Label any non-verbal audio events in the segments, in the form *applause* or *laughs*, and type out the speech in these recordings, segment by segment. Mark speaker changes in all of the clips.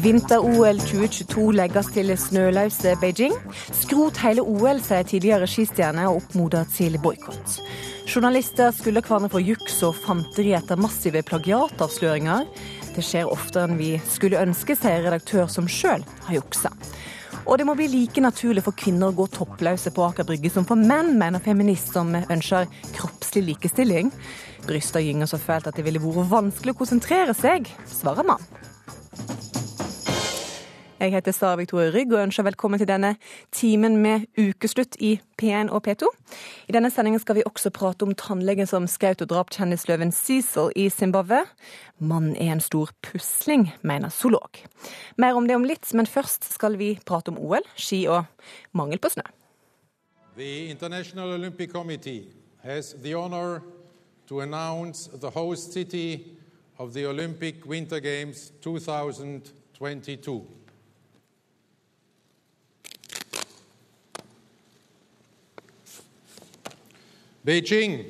Speaker 1: Vinter-OL 2022 legges til snøløse Beijing. Skrot hele OL, sier tidligere skistjerne og oppmoder til boikott. Journalister skylder hverandre for juks og fanteri etter massive plagiatavsløringer. Det skjer oftere enn vi skulle ønske, sier redaktør som sjøl har juksa. Og det må bli like naturlig for kvinner å gå toppløse på Aker Brygge som for menn, mener feminist som ønsker kroppslig likestilling. Bryster gynger så fælt at det ville vært vanskelig å konsentrere seg, svarer mann. Jeg heter Sara Victoria Rygg og ønsker velkommen til denne timen med ukeslutt i P1 og P2. I denne sendingen skal vi også prate om tannlegen som skjøt og drap kjendisløven Cecil i Zimbabwe. Mannen er en stor pusling, mener zoolog. Mer om det om litt, men først skal vi prate om OL, ski og mangel på snø.
Speaker 2: The International Olympic Committee has the honor to announce the host city of the Olympic Winter Games 2022. Beijing.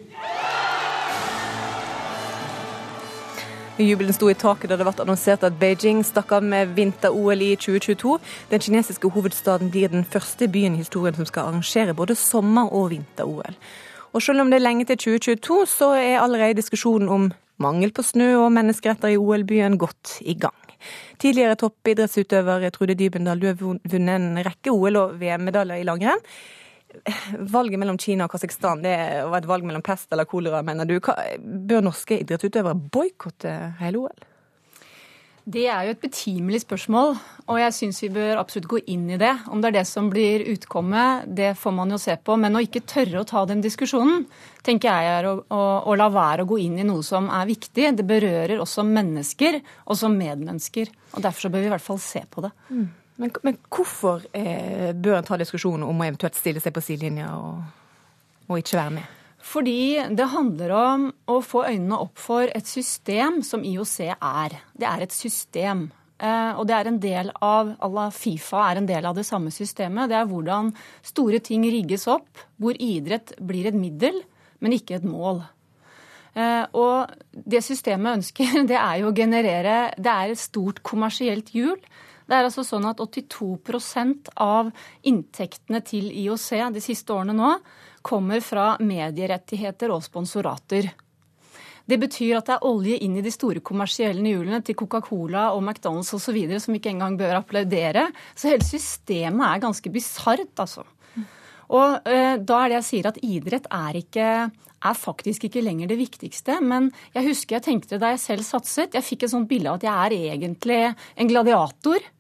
Speaker 1: Jubelen sto i taket da det ble annonsert at Beijing stakk av med vinter-OL i 2022. Den kinesiske hovedstaden blir den første byen i historien som skal arrangere både sommer- og vinter-OL. Og selv om det er lenge til 2022, så er allerede diskusjonen om mangel på snø og menneskeretter i OL-byen godt i gang. Tidligere toppidrettsutøver Trude Dybendal, du har vunnet en rekke OL- og VM-medaljer i langrenn valget mellom Kina og Kasakhstan det var et valg mellom pest eller kolera, mener du. Bør norske idrettsutøvere boikotte hele OL?
Speaker 3: Det er jo et betimelig spørsmål, og jeg syns vi bør absolutt gå inn i det. Om det er det som blir utkommet, det får man jo se på. Men å ikke tørre å ta den diskusjonen, tenker jeg er å, å, å la være å gå inn i noe som er viktig. Det berører også mennesker, også medmennesker. Og derfor så bør vi i hvert fall se på det. Mm.
Speaker 1: Men, men hvorfor eh, bør en ta diskusjonen om å eventuelt stille seg på sidelinja og, og ikke være med?
Speaker 3: Fordi det handler om å få øynene opp for et system som IOC er. Det er et system. Eh, og det er en del av alla Fifa er en del av det samme systemet. Det er hvordan store ting rigges opp, hvor idrett blir et middel, men ikke et mål. Eh, og det systemet ønsker, *laughs* det er jo å generere Det er et stort kommersielt hjul det er altså sånn at 82% av inntektene til IOC de siste årene nå kommer fra medierettigheter og sponsorater. Det betyr at det er olje inn i de store kommersielle hjulene til Coca-Cola og McDonald's osv. som ikke engang bør applaudere. Så hele systemet er ganske bisart, altså. Og eh, da er det jeg sier at idrett er, ikke, er faktisk ikke lenger det viktigste. Men jeg husker jeg tenkte da jeg selv satset, jeg fikk et sånt bilde av at jeg er egentlig en gladiator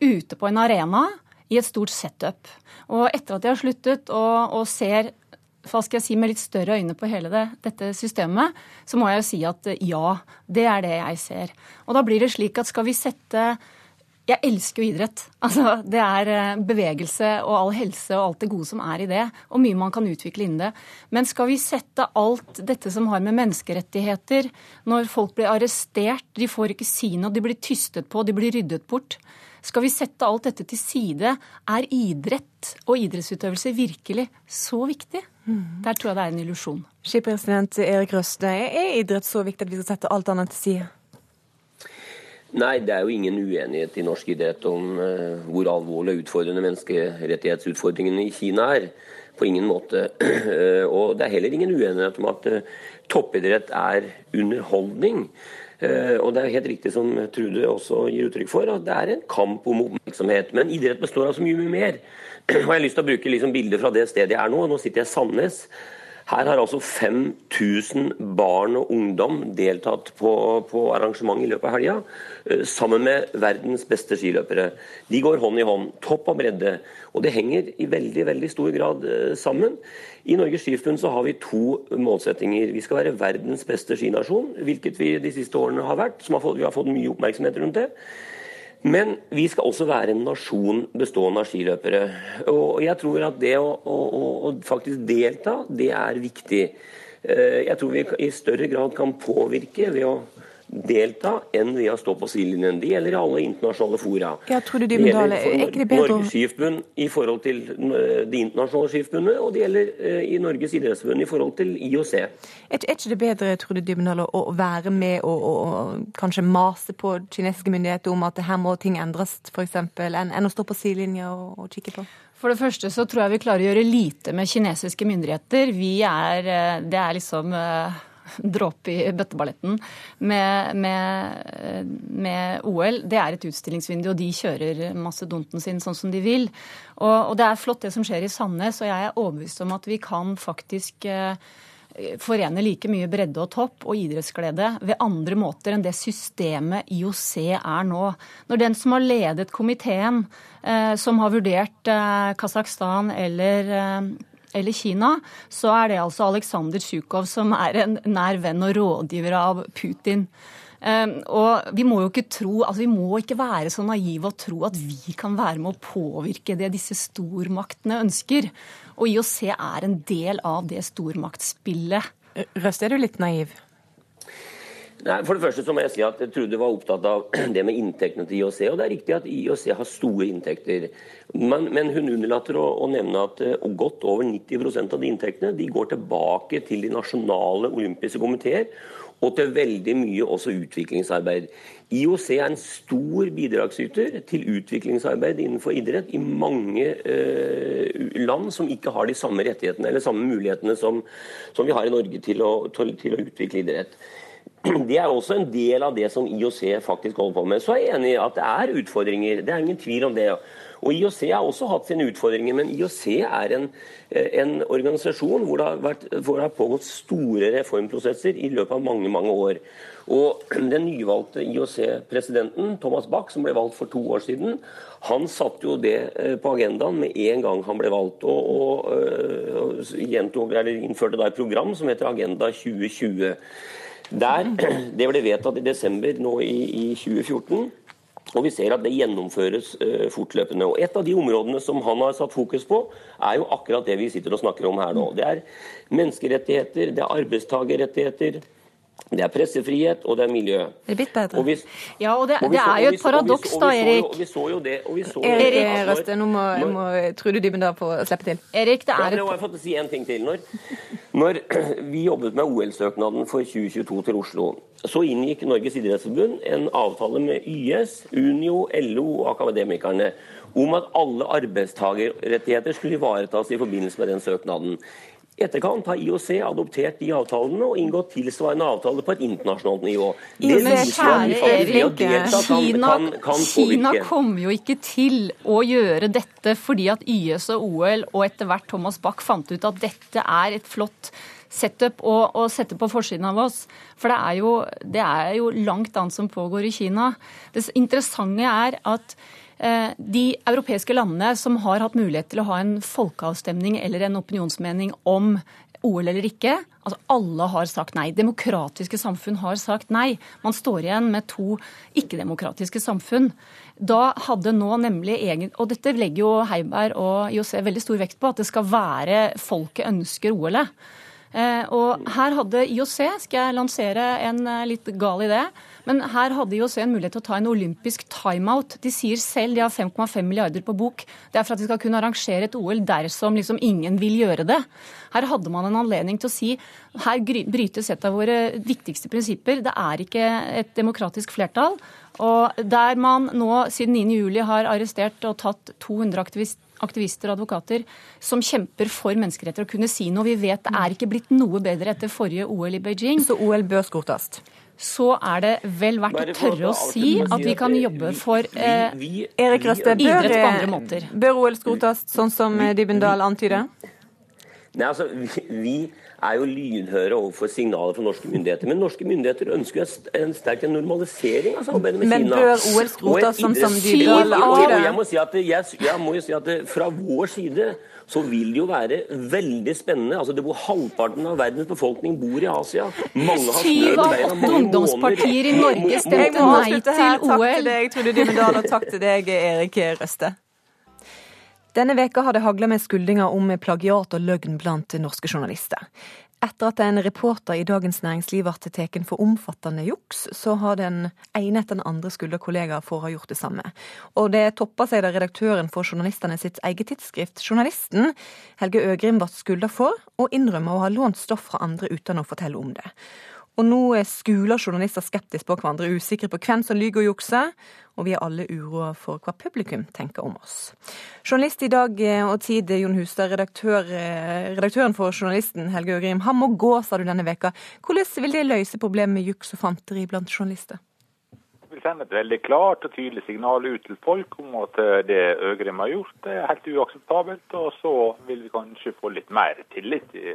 Speaker 3: ute på en arena i et stort setup. Og etter at jeg har sluttet og, og ser hva skal jeg si, med litt større øyne på hele det, dette systemet, så må jeg jo si at ja, det er det jeg ser. Og da blir det slik at skal vi sette jeg elsker jo idrett. *laughs* Altså, det er eh, bevegelse og all helse og alt det gode som er i det. Og mye man kan utvikle innen det. Men skal vi sette alt dette som har med menneskerettigheter Når folk blir arrestert, de får ikke si noe, de blir tystet på, de blir ryddet bort. Skal vi sette alt dette til side? Er idrett og idrettsutøvelse virkelig så viktig? Der tror jeg det er en illusjon.
Speaker 1: Skipresident Erik Røste, er idrett så viktig at vi skal sette alt annet til side?
Speaker 4: Nei, det er jo ingen uenighet i norsk idrett om uh, hvor alvorlig og utfordrende menneskerettighetsutfordringene i Kina er. På ingen måte. Uh, *clears throat* og det er heller ingen uenighet om at uh, toppidrett er underholdning. Eh, og det er helt riktig som Trude også gir uttrykk for, at det er en kamp om oppmerksomhet. Men idrett består av så mye mer. *clears throat* Og jeg har lyst til å bruke liksom bilder fra det stedet jeg er nå. Nå sitter jeg i Sandnes. Her har altså 5000 barn og ungdom deltatt på, på arrangement i løpet av helga, eh, sammen med verdens beste skiløpere. De går hånd i hånd, topp og bredde. Og det henger i veldig veldig stor grad eh, sammen. I Norges Skiforbund så har vi to målsettinger. Vi skal være verdens beste skinasjon, hvilket vi de siste årene har vært. Har fått, vi har fått mye oppmerksomhet rundt det. Men vi skal også være en nasjon bestående av skiløpere. Og jeg tror at det å, å, å faktisk delta, det er viktig. Eh, jeg tror vi i større grad kan påvirke ved å delta enn ved å stå på sidelinjen. Det gjelder i alle internasjonale fora.
Speaker 1: Ja, tror du, det gjelder for
Speaker 4: Norges Skiforbund i forhold til det de internasjonale skiforbundene, og det gjelder eh, i Norges idrettsforbund i forhold til IOC.
Speaker 1: Er ikke det bedre tror du, Dybendal, å være med og, og, og, kanskje mase på kinesiske myndigheter om at her må ting endres, f.eks., enn, enn å stå på sidelinja og, og kikke på?
Speaker 3: For det første så tror jeg vi klarer å gjøre lite med kinesiske myndigheter. Vi er, eh, Det er liksom dråpe i bøtteballetten med, med, med, OL. Det er et utstillingsvindu, og de kjører mastodonten sin sånn som de vil. Og, og, det er flott det som skjer i Sandnes, og jeg er overbevist om at vi kan faktisk eh, forene like mye bredde og topp og idrettsglede ved andre måter enn det systemet IOC er nå. Når den som har ledet komiteen, eh, som har vurdert eh, Kasakhstan eller eh, eller Kina, så er det altså Aleksandr Tsjukov som er en nær venn og rådgiver av Putin. Um, og vi må jo ikke tro, altså vi må ikke være så naive og tro at vi kan være med å påvirke det disse stormaktene ønsker. Og IOC er en del av det stormaktspillet.
Speaker 1: Røst, er du litt naiv?
Speaker 4: Nei, For det første så må jeg si at jeg Trude var opptatt av *clears throat* det med inntektene til IOC. og Det er riktig at IOC har store inntekter. Men, men hun unnlater å, å, nevne at uh, godt over 90% av de inntektene de går tilbake til de nasjonale olympiske komiteer. Og til veldig mye også utviklingsarbeid. IOC er en stor bidragsyter til utviklingsarbeid innenfor idrett i mange eh, land som ikke har de samme rettighetene eller samme mulighetene som, som vi har i Norge til å, til, til å utvikle idrett. *clears throat* Det er også en del av det som IOC faktisk holder på med. Så er jeg enig i at det er utfordringer. Det er ingen tvil om det. Og IOC har også hatt sine utfordringer, men IOC er en, en organisasjon hvor det, vært, hvor det har pågått store reformprosesser i løpet av mange mange år. Og *clears throat* Den nyvalgte IOC-presidenten, Thomas Bach, som ble valgt for to år siden, han satte jo det eh, på agendaen med en gang han ble valgt. Og, og, og gjentok, innførte da et program som heter Agenda 2020. Der, *clears throat* det ble vedtatt i desember nå i, i 2014. Og vi ser at det gjennomføres uh, fortløpende. Og Et av de områdene som han har satt fokus på, er jo akkurat det vi sitter og snakker om her nå. Det er menneskerettigheter, det er arbeidstakerrettigheter, det er pressefrihet, og det er miljø.
Speaker 1: Det er bedre.
Speaker 3: Og vi, ja, og det, og det er jo et paradoks, da, Erik.
Speaker 4: Og vi så jo det. Og vi så
Speaker 1: Erik det, Røste, nå må, når, må Trude Dybendal få slippe til.
Speaker 3: Erik, det er
Speaker 4: ja, et... Jeg si en ting til. Når, når *clears throat* vi jobbet med OL-søknaden for 2022 til Oslo, så inngikk Norges idrettsforbund en avtale med YS, Unio, LO og Akademikerne om at alle arbeidstakerrettigheter skulle ivaretas i forbindelse med den søknaden etterkant har IOC adoptert de avtalene og inngått tilsvarende avtaler på et internasjonalt nivå.
Speaker 3: Det viser Erik, Kina, kan, kan Kina kommer jo ikke til å gjøre dette fordi at YS og OL og etter hvert Thomas Bach fant ut at dette er et flott setup å, å sette på forsiden av oss. For det er, jo, det er jo langt annet som pågår i Kina. Det interessante er at de europeiske landene som har hatt mulighet til å ha en folkeavstemning eller en opinionsmening om OL eller ikke. Altså Alle har sagt nei. Demokratiske samfunn har sagt nei. Man står igjen med to ikke-demokratiske samfunn. Da hadde nå nemlig egen Og dette legger jo Heiberg og IOC veldig stor vekt på, at det skal være folket ønsker OL-et. Eh, og her hadde IOC, skal jeg lansere en eh, litt gal idé, men her hadde IOC en mulighet til å ta en olympisk timeout. De sier selv de har 5,5 milliarder på bok. Det er for at de skal kunne arrangere et OL dersom liksom ingen vil gjøre det. Her hadde man en anledning til å si her brytes et av våre viktigste prinsipper. Det er ikke et demokratisk flertall. Og der man nå siden 9.7 har arrestert og tatt 200 aktivister aktivister og advokater som kjemper for menneskeretter, å kunne si noe. Vi vet det er ikke blitt noe bedre etter forrige OL i Beijing.
Speaker 1: Så OL bør skrotes?
Speaker 3: Så er det vel verdt å tørre å si at vi kan jobbe for eh,
Speaker 1: Erik Røste,
Speaker 3: idrett på andre måter.
Speaker 1: Bør OL skrotes, sånn som Dybendal antyder?
Speaker 4: Nei, altså, vi, er jo lynhøre overfor signaler fra norske myndigheter. Men norske myndigheter ønsker jo en sterk normalisering av samarbeidet med
Speaker 1: men
Speaker 4: Kina.
Speaker 1: Men bør OL skrotes, sånn som de
Speaker 4: antyder? Jeg må si at, jeg, jeg må jo si at fra vår side så vil det jo være veldig spennende. Altså, det bor Halvparten av verdens befolkning bor i Asia.
Speaker 3: Mange har Syv av åtte ungdomspartier i Norge stemte nei til OL.
Speaker 1: Takk til deg, Trude Dymedal, og takk til deg, Erik Røste. Denne veka har det hagla med skuldinger om plagiat og løgn blant norske journalister. Etter at en reporter i Dagens Næringsliv ble tatt for omfattende juks, så har den ene etter den andre skulda kollegaer for å ha gjort det samme. Og det toppa seg da redaktøren for journalistene sitt eget tidsskrift, Journalisten, Helge Øgrim, ble skulda for å innrømme å ha lånt stoff fra andre uten å fortelle om det. Og nå er skuler journalister skeptiske på hverandre, usikre på hvem som lyver og jukser, og vi er alle uroa for hva publikum tenker om oss. Journalist i Dag eh, og Tid, Jon Hustad, redaktør, eh, redaktøren for Journalisten, Helge Øgrim. Han må gå, sa du denne veka. Hvordan vil det løse problemet med juks og fanteri blant journalister?
Speaker 5: Vil sende et veldig klart og tydelig signal ut til folk om at eh, det Øgrim har gjort, det er helt uakseptabelt. Og så vil vi kanskje få litt mer tillit i,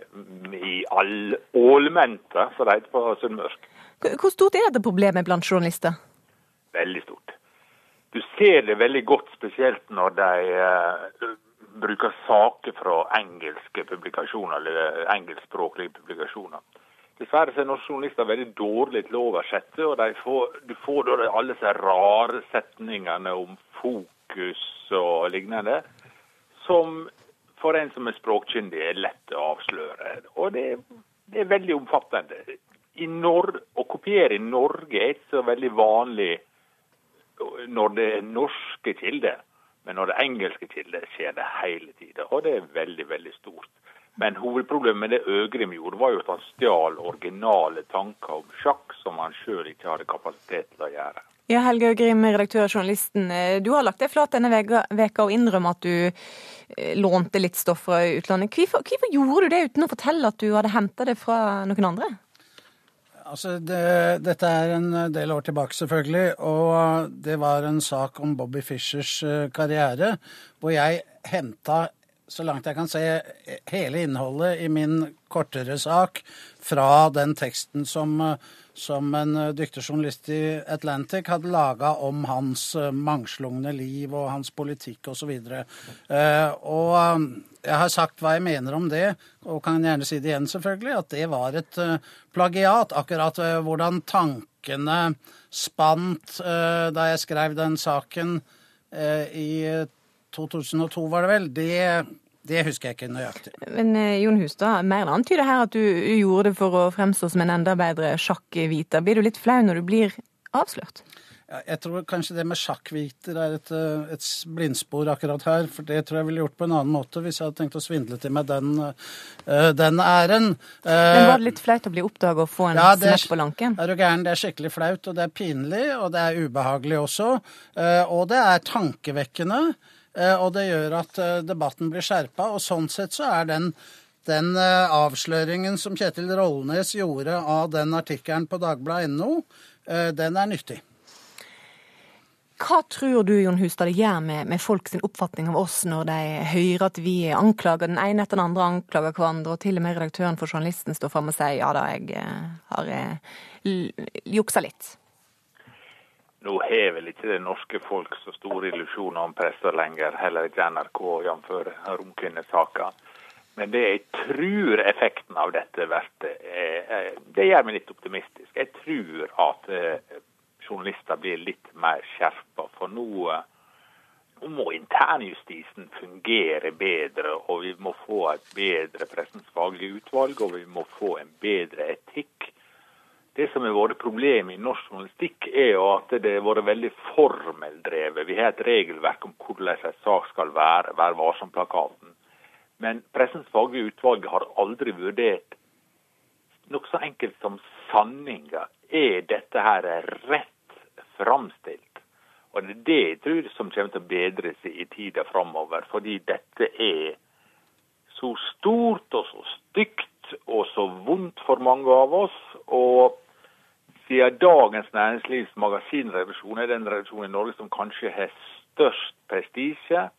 Speaker 5: i all ålmente, som det heter på sunnmørsk.
Speaker 1: Hvor stort er dette problemet blant journalister?
Speaker 5: Veldig stort. Du ser det veldig godt, spesielt når de uh, bruker saker fra engelske publikasjoner, eller engelskspråklige publikasjoner. Dessverre er norske journalister veldig dårlige til å oversette. og får, Du får da alle disse rare setningene om fokus og lignende, som for en som er språkkyndig er lett å avsløre. Og det, det er veldig omfattende. Å kopiere i Norge er ikke så veldig vanlig når det er norske kilder. Men når det er engelske kilder, skjer det hele tida. Og det er veldig, veldig stort. Men hovedproblemet med det Øgrim gjorde, var jo at han stjal originale tanker om sjakk som han sjøl ikke hadde kapasitet til å gjøre.
Speaker 1: Ja, Helge Øgrim, redaktør og journalisten. Eh, du har lagt deg flat denne veka og innrømme at du eh, lånte litt stoff fra utlandet. Hvorfor, hvorfor gjorde du det uten å fortelle at du hadde henta det fra noen andre?
Speaker 6: Altså, det, Dette er en del år tilbake, selvfølgelig. Og det var en sak om Bobby Fishers eh, karriere, hvor jeg henta så langt jeg kan se, hele innholdet i min kortere sak fra den teksten som, som en dyktig journalist i Atlantic hadde laga om hans mangslungne liv og hans politikk osv. Og, eh, og um, jeg har sagt hva jeg mener om det, og kan gjerne si det igjen, selvfølgelig, at det var et uh, plagiat. Akkurat uh, hvordan tankene spant uh, da jeg skrev den saken i 2002, var det vel. Det, det husker jeg ikke nøyaktig.
Speaker 1: Men eh, Jon Hustad, mer antyder her at du gjorde det for å fremstå som en enda bedre sjakkviter. Blir du litt flau når du blir avslørt?
Speaker 6: Ja, jeg tror kanskje det med sjakkviter er et, eh, et, blindspor akkurat her. For det tror jeg ville gjort på en annen måte hvis jeg hadde tenkt å svindle til meg den, uh, den æren.
Speaker 1: Men Var det litt flaut å bli oppdaget og få en ja, smekk på lanken?
Speaker 6: Er du gæren. Det er skikkelig flaut, og det er pinlig, og det er ubehagelig også. Og det er tankevekkende. Eh, og det gjør at eh, debatten blir skjerpa. Og sånn sett så er den, den eh, avsløringen som Kjetil Rollnes gjorde av den artikkelen på dagbladet.no, den er nyttig.
Speaker 1: Hva tror du Jon Hustad, det gjør med, med folk sin oppfatning av oss når de hører at vi anklager den ene etter den andre anklager hverandre, og til og med redaktøren for Journalisten står fram og sier ja da, jeg har juksa litt?
Speaker 5: Nå har vel ikke det norske folk så store illusjoner om presser lenger, heller ikke NRK, jf. Romkvinnesaka. Men det jeg tror effekten av dette blir, det gjør meg litt optimistisk. Jeg tror at eh, journalister blir litt mer skjerpa. For nå, nå må internjustisen fungere bedre, og vi må få et bedre pressens faglige utvalg, og vi må få en bedre etikk. Det som har vært problemet i norsk journalistikk, er jo at det har vært veldig formeldrevet. Vi har et regelverk om hvordan en sak skal være, Vær varsom-plakaten. Men Pressens faglige utvalg har aldri vurdert noe så enkelt som sanninga. Er dette her rett framstilt? Og det er det jeg tror som kommer til å bedre seg i tida framover. Fordi dette er så stort og så stygt og så vondt for mange av oss. og siden Dagens Næringslivs magasinrevisjon er den revisjonen i Norge som kanskje har størst prestisje,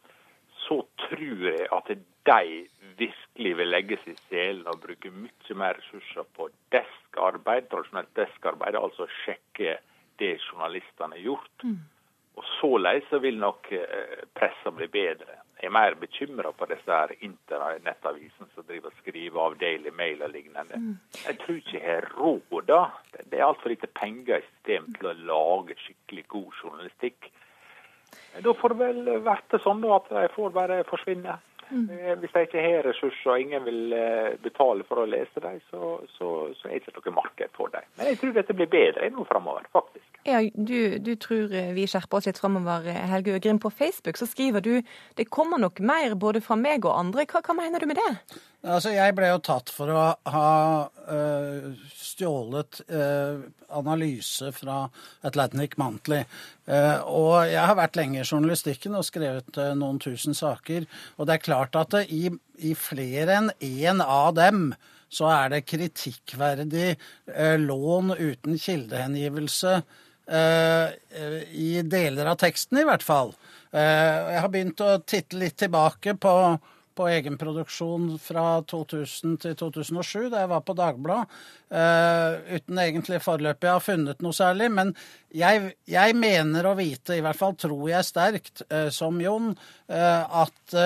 Speaker 5: så tror jeg at de virkelig vil legge seg i selen og bruke mye mer ressurser på deskarbeid, tradisjonelt deskarbeid, altså sjekke det journalistene har gjort. Mm. Og Således vil nok eh, pressa bli bedre er mer bekymra på disse her internettavisene som driver og skriver av Daily Mail og lignende. Mm. Jeg tror ikke jeg har råd, da. Det er altfor lite penger i systemet til å lage skikkelig god journalistikk. Da får det vel være sånn da, at de får bare forsvinne. Mm. Hvis de ikke har ressurser og ingen vil eh, betale for å lese dem, så, så, så er det ikke noe marked for dem. Men jeg tror dette blir bedre nå framover, faktisk.
Speaker 1: Ja, du, du, tror vi skjerper oss litt framover, Helge Øgrim. På Facebook så skriver du det kommer nok mer både fra meg og andre. Hva, hva mener du med det?
Speaker 6: Altså, Jeg ble jo tatt for å ha uh, stjålet uh, analyse fra Atlantic Monthly. Uh, og jeg har vært lenge i journalistikken og skrevet noen tusen saker. Og det er klart at i, i flere enn én av dem så er det kritikkverdig lån uten kildehengivelse i deler av teksten, i hvert fall. jeg har begynt å titte litt tilbake på på egenproduksjon fra 2000 til 2007, da jeg var på Dagbladet. Uh, uten egentlig foreløpig å ha funnet noe særlig. Men jeg, jeg, mener å vite, i hvert fall tror jeg sterkt, uh, som Jon, uh, at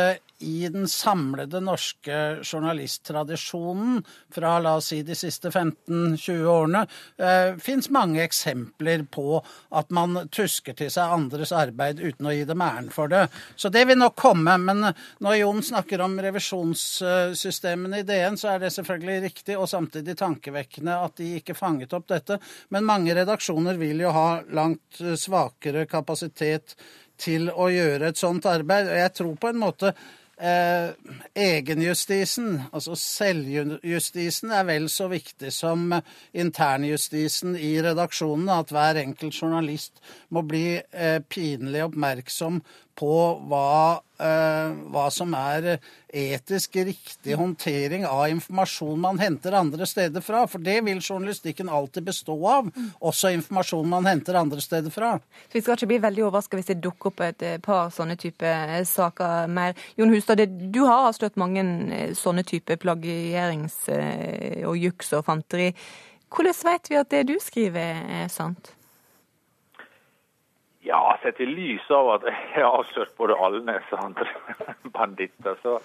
Speaker 6: i den samlede norske journalisttradisjonen fra la oss si de siste 15-20 årene eh, fins mange eksempler på at man tusker til seg andres arbeid uten å gi dem æren for det. Så det vil nok komme. Men når Jon snakker om revisjonssystemene i DN, så er det selvfølgelig riktig og samtidig tankevekkende at de ikke fanget opp dette. Men mange redaksjoner vil jo ha langt svakere kapasitet til å gjøre et sånt arbeid. Og jeg tror på en måte Eh, egenjustisen, altså selvjustisen, er vel så viktig som internjustisen i redaksjonene. At hver enkelt journalist må bli eh, pinlig oppmerksom på hva, eh, hva, som er etisk riktig håndtering av informasjon man henter andre steder fra. For det vil journalistikken alltid bestå av, også informasjon man henter andre steder fra.
Speaker 1: Så Vi skal ikke bli veldig overraska hvis det dukker opp et par sånne type eh, saker mer. Jon Hustad, du har avslørt mange eh, sånne type plagierings- og juks og fanteri. Hvordan vet vi at det du skriver er sant?
Speaker 5: Ja, sett i lys av at *laughs* jeg har avslørt både Alnes og andre *laughs* banditter, så,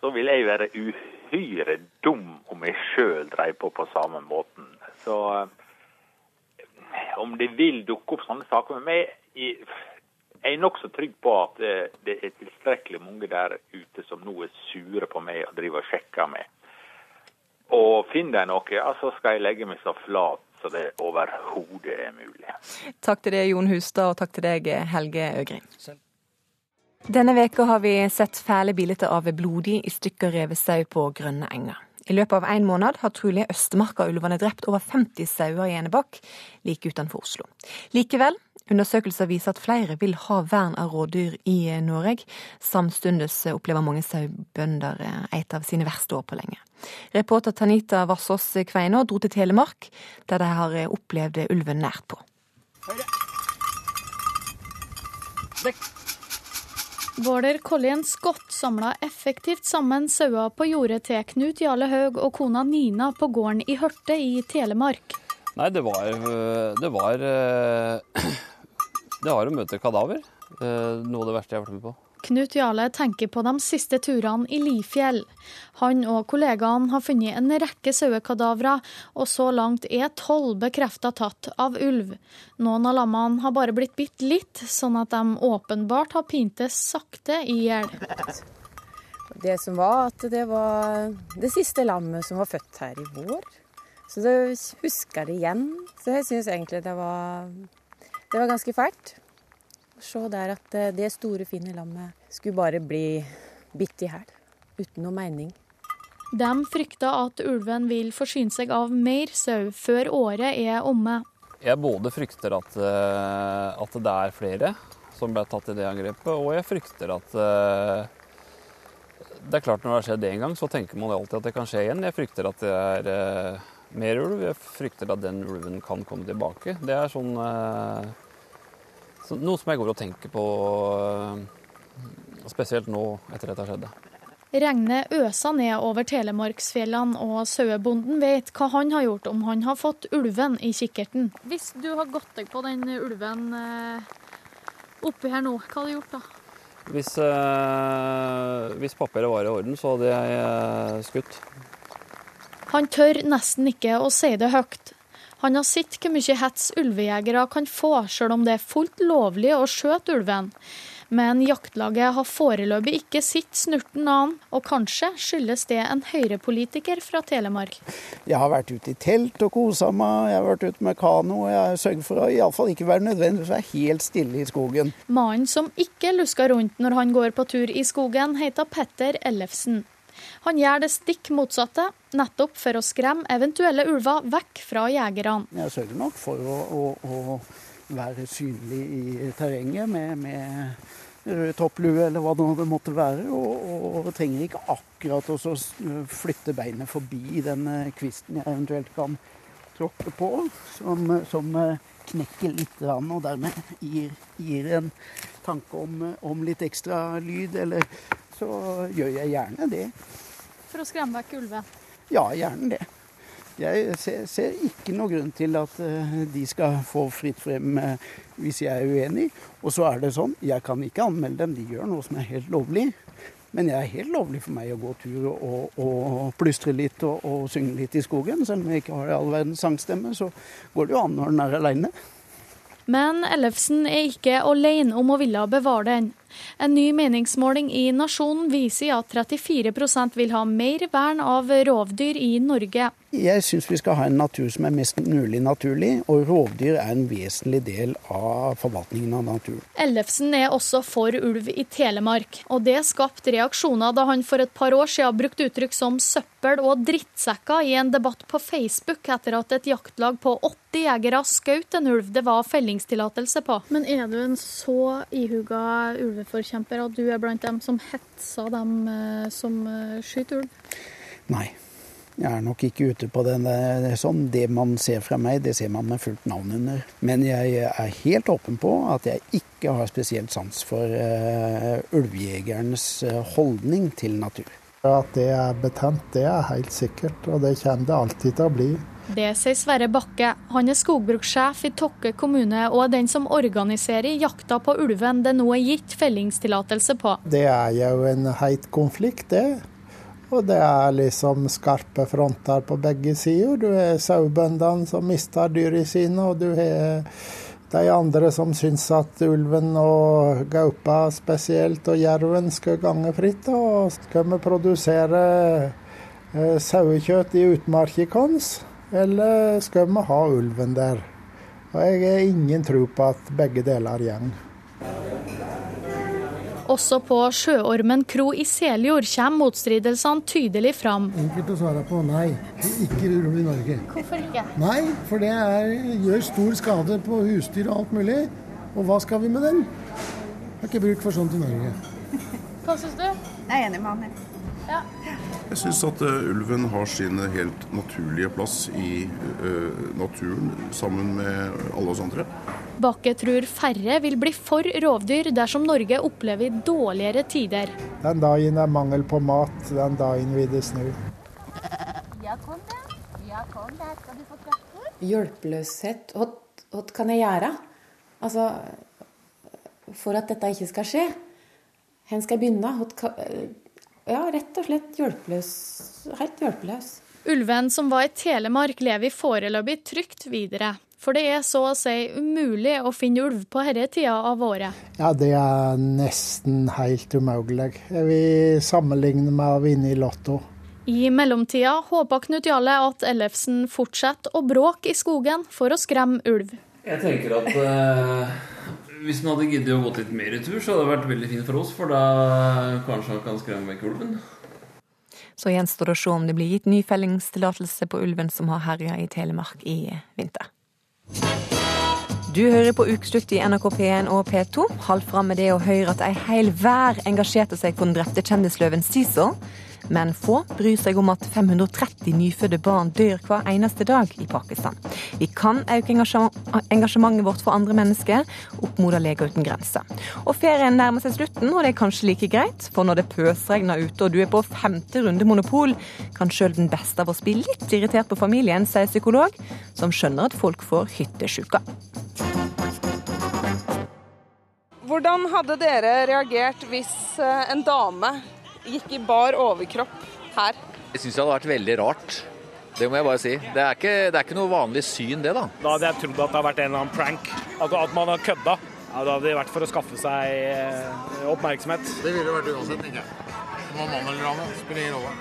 Speaker 5: så vil jeg være uhyre dum om jeg sjøl dreiv på på samme måten. Så eh, om det vil dukke opp sånne saker med meg Jeg er nokså trygg på at eh, det er tilstrekkelig mange der ute som nå er sure på meg og driver og sjekker meg. Og finner de noe, ja, så skal jeg legge meg så flat så det overhodet er mulig.
Speaker 1: Takk til deg, Jon Hustad, og takk til deg, Helge Øgrim. Denne veka har vi sett fæle bilder av blodig i stykker revet sau på grønne enger. I løpet av en måned har trolig Østmarka-ulvene drept over 50 sauer i Enebakk, like utenfor Oslo. Likevel, undersøkelser viser at flere vil ha vern av rådyr i Norge. Samtidig opplever mange sauebønder et av sine verste år på lenge. Reporter Tanita Vassås Kveinå dro til Telemark, der de har opplevd ulven nært på.
Speaker 7: Våler Collien Scott samla effektivt sammen sauer på jordet til Knut Jarle Haug og kona Nina på gården i Hørte i Telemark.
Speaker 8: Nei, det var Det var, *clears throat* det var å møte kadaver. Eh, noe av det verste jeg har vært med på.
Speaker 7: Knut Jarle tenker på de siste turene i Lifjell. Han og kollegaene har funnet en rekke sauekadavre, og så langt er tolv bekrefta tatt av ulv. Noen av lammene har bare blitt bitt litt, sånn at de åpenbart har pintes sakte i hjel.
Speaker 9: Det som var at det var det siste lammet som var født her i vår. Så det husker jeg det igjen. Så jeg syns egentlig det var, det var ganske fælt se der at eh, det store, fine lammet skulle bare bli bitt i hæl. Uten noe mening.
Speaker 7: De frykter at ulven vil forsyne seg av mer sau før året er omme.
Speaker 8: Jeg både frykter at, eh, at det er flere som ble tatt i det angrepet, og jeg frykter at eh, Det er klart når det har skjedd én gang, så tenker man alltid at det kan skje igjen. Jeg frykter at det er mer ulv. Jeg frykter at den ulven kan komme tilbake. Det er sånn så noe som jeg går og tenker på, eh, spesielt nå etter dette skjedde.
Speaker 7: Regnet øser ned over Telemarksfjellene, og sauebonden vet hva han har gjort om han har fått ulven i kikkerten. Hvis du har gått deg på den ulven eh, oppi her nå, hva hadde du gjort da?
Speaker 8: Hvis, eh, hvis papiret var i orden, så hadde jeg skutt.
Speaker 7: Han tør nesten ikke å si det høyt. Han har sett hvor mye hets ulvejegere kan få, sjøl om det er fullt lovlig å skjøte ulven. Men jaktlaget har foreløpig ikke sett snurten av han, og kanskje skyldes det en høyrepolitiker fra Telemark.
Speaker 10: Jeg har vært ute i telt og kosa meg, jeg har vært ute med kano, og jeg har sørget for å iallfall ikke være nødvendig for å være helt stille i skogen.
Speaker 7: Mannen som ikke lusker rundt når han går på tur i skogen, heter Petter Ellefsen. Han gjør det stikk motsatte, nettopp for å skremme eventuelle ulver vekk fra jegerne.
Speaker 10: Jeg sørger nok for å, å, å være synlig i terrenget med, med rød topplue eller hva det måtte være. Og, og trenger ikke akkurat å flytte beinet forbi den eh, kvisten jeg eventuelt kan tråkke på, som, som eh, knekker litt og dermed gir, gir en tanke om, om, litt ekstra lyd. Eller så gjør jeg gjerne det.
Speaker 7: For å skremme vekk ulven?
Speaker 10: Ja, gjerne det. Jeg ser, ser, ikke noen grunn til at uh, de skal få fritt frem uh, hvis jeg er uenig. Og så er det sånn, jeg kan ikke anmelde dem, de gjør noe som er helt lovlig. Men det er helt lovlig for meg å gå tur og, og plystre litt og, og, synge litt i skogen. Selv om jeg ikke har all verdens sangstemme, så går det jo an når den er aleine.
Speaker 7: Men Ellefsen er ikke alene om å ville bevare den. En ny meningsmåling i Nasjonen viser at 34% vil ha mer vern av rovdyr i Norge.
Speaker 10: Jeg syns vi skal ha en natur som er mest mulig naturlig, og rovdyr er en vesentlig del av forvaltningen av naturen.
Speaker 7: Ellefsen er også for ulv i Telemark, og det skapte reaksjoner da han for et par år siden brukte uttrykk som søppel og drittsekker i en debatt på Facebook etter at et jaktlag på 80 jegere skjøt en ulv det var fellingstillatelse på. Men er du en så ihuga ulveforkjemper og du er blant dem som hetser dem eh, som eh, skyter ulv?
Speaker 10: Nei. Jeg er nok ikke ute på den det sånn. Det man ser fra meg, det ser man med fullt navn under. Men jeg er helt åpen på at jeg ikke har spesielt sans for uh, ulvejegerens holdning til natur.
Speaker 11: At det er betent, det er helt sikkert, og det kommer det alltid til å bli.
Speaker 7: Det sier Sverre Bakke. Han er skogbrukssjef i Tokke kommune og er den som organiserer jakta på ulven det nå er gitt fellingstillatelse på.
Speaker 11: Det er jo en heit konflikt, det. Og det er liksom skarpe fronter på begge sider. Du har sauebøndene som mister dyra sine, og du har de andre som syns at ulven og gaupa spesielt, og jerven skal gange fritt. Og skal vi produsere eh, sauekjøtt i utmarka vår, eller skal vi ha ulven der? Og jeg har ingen tro på at begge deler går.
Speaker 7: Også på Sjøormen kro i Seljord kommer motstridelsene tydelig fram.
Speaker 12: Enkelt å svare på nei. Ikke ulv i Norge.
Speaker 7: Hvorfor ikke?
Speaker 12: Nei, for det er, gjør stor skade på husdyr og alt mulig. Og hva skal vi med den? Har ikke bruk for sånt i Norge.
Speaker 7: Hva syns du?
Speaker 13: Jeg er enig med han.
Speaker 7: Ja.
Speaker 14: Jeg syns at uh, ulven har sin helt naturlige plass i uh, naturen, sammen med alle oss andre.
Speaker 7: Bakke tror færre vil bli for rovdyr dersom Norge opplever dårligere tider.
Speaker 11: Den dagen det er mangel på mat, den dagen vil det snu.
Speaker 9: Hjelpeløshet. Hva, hva kan jeg gjøre? Altså, for at dette ikke skal skje? Hvor skal jeg begynne? Ja, rett og slett hjelpeløs. Helt hjelpeløs.
Speaker 7: Ulven som var i Telemark, lever foreløpig trygt videre. For det er så å si umulig å finne ulv på denne tida av året.
Speaker 11: Ja, det er nesten helt umulig. Jeg vil sammenligne med å vinne i Lotto.
Speaker 7: I mellomtida håper Knut Jarle at Ellefsen fortsetter å bråke i skogen for å skremme ulv.
Speaker 15: Jeg tenker at eh, hvis han hadde giddet å gå litt mer i tur, så hadde det vært veldig fint for oss, for da kanskje han kan skremme vekk ulven.
Speaker 1: Så gjenstår det å se om det blir gitt ny fellingstillatelse på ulven som har herja i Telemark i vinter. Du hører på Ukeslutt i NRK P1 og P2. Hold fram med det å høre at ei hel vær engasjerte seg for den drepte kjendisløven Cæsar. Men få bryr seg om at 530 nyfødte barn dør hver eneste dag i Pakistan. Vi kan øke engasjementet vårt for andre mennesker, oppmoder Leger uten grenser. Og ferien nærmer seg slutten, og det er kanskje like greit, for når det pøsregner ute og du er på femte runde Monopol, kan sjøl den beste av oss bli litt irritert på familien, sier psykolog, som skjønner at folk får hyttesjuka.
Speaker 16: Hvordan hadde dere reagert hvis eh, en dame gikk i bar overkropp her.
Speaker 17: Jeg syns det hadde vært veldig rart.
Speaker 18: Det må jeg bare si. Det er ikke, det er ikke noe vanlig syn, det, da.
Speaker 16: Da hadde jeg trodd at det hadde vært en eller annen prank. At, at man har kødda. Ja, det hadde vært for å skaffe seg eh, oppmerksomhet.
Speaker 19: Det ville vært uansett, tenker jeg. Om mann eller dame, spiller ingen rolle.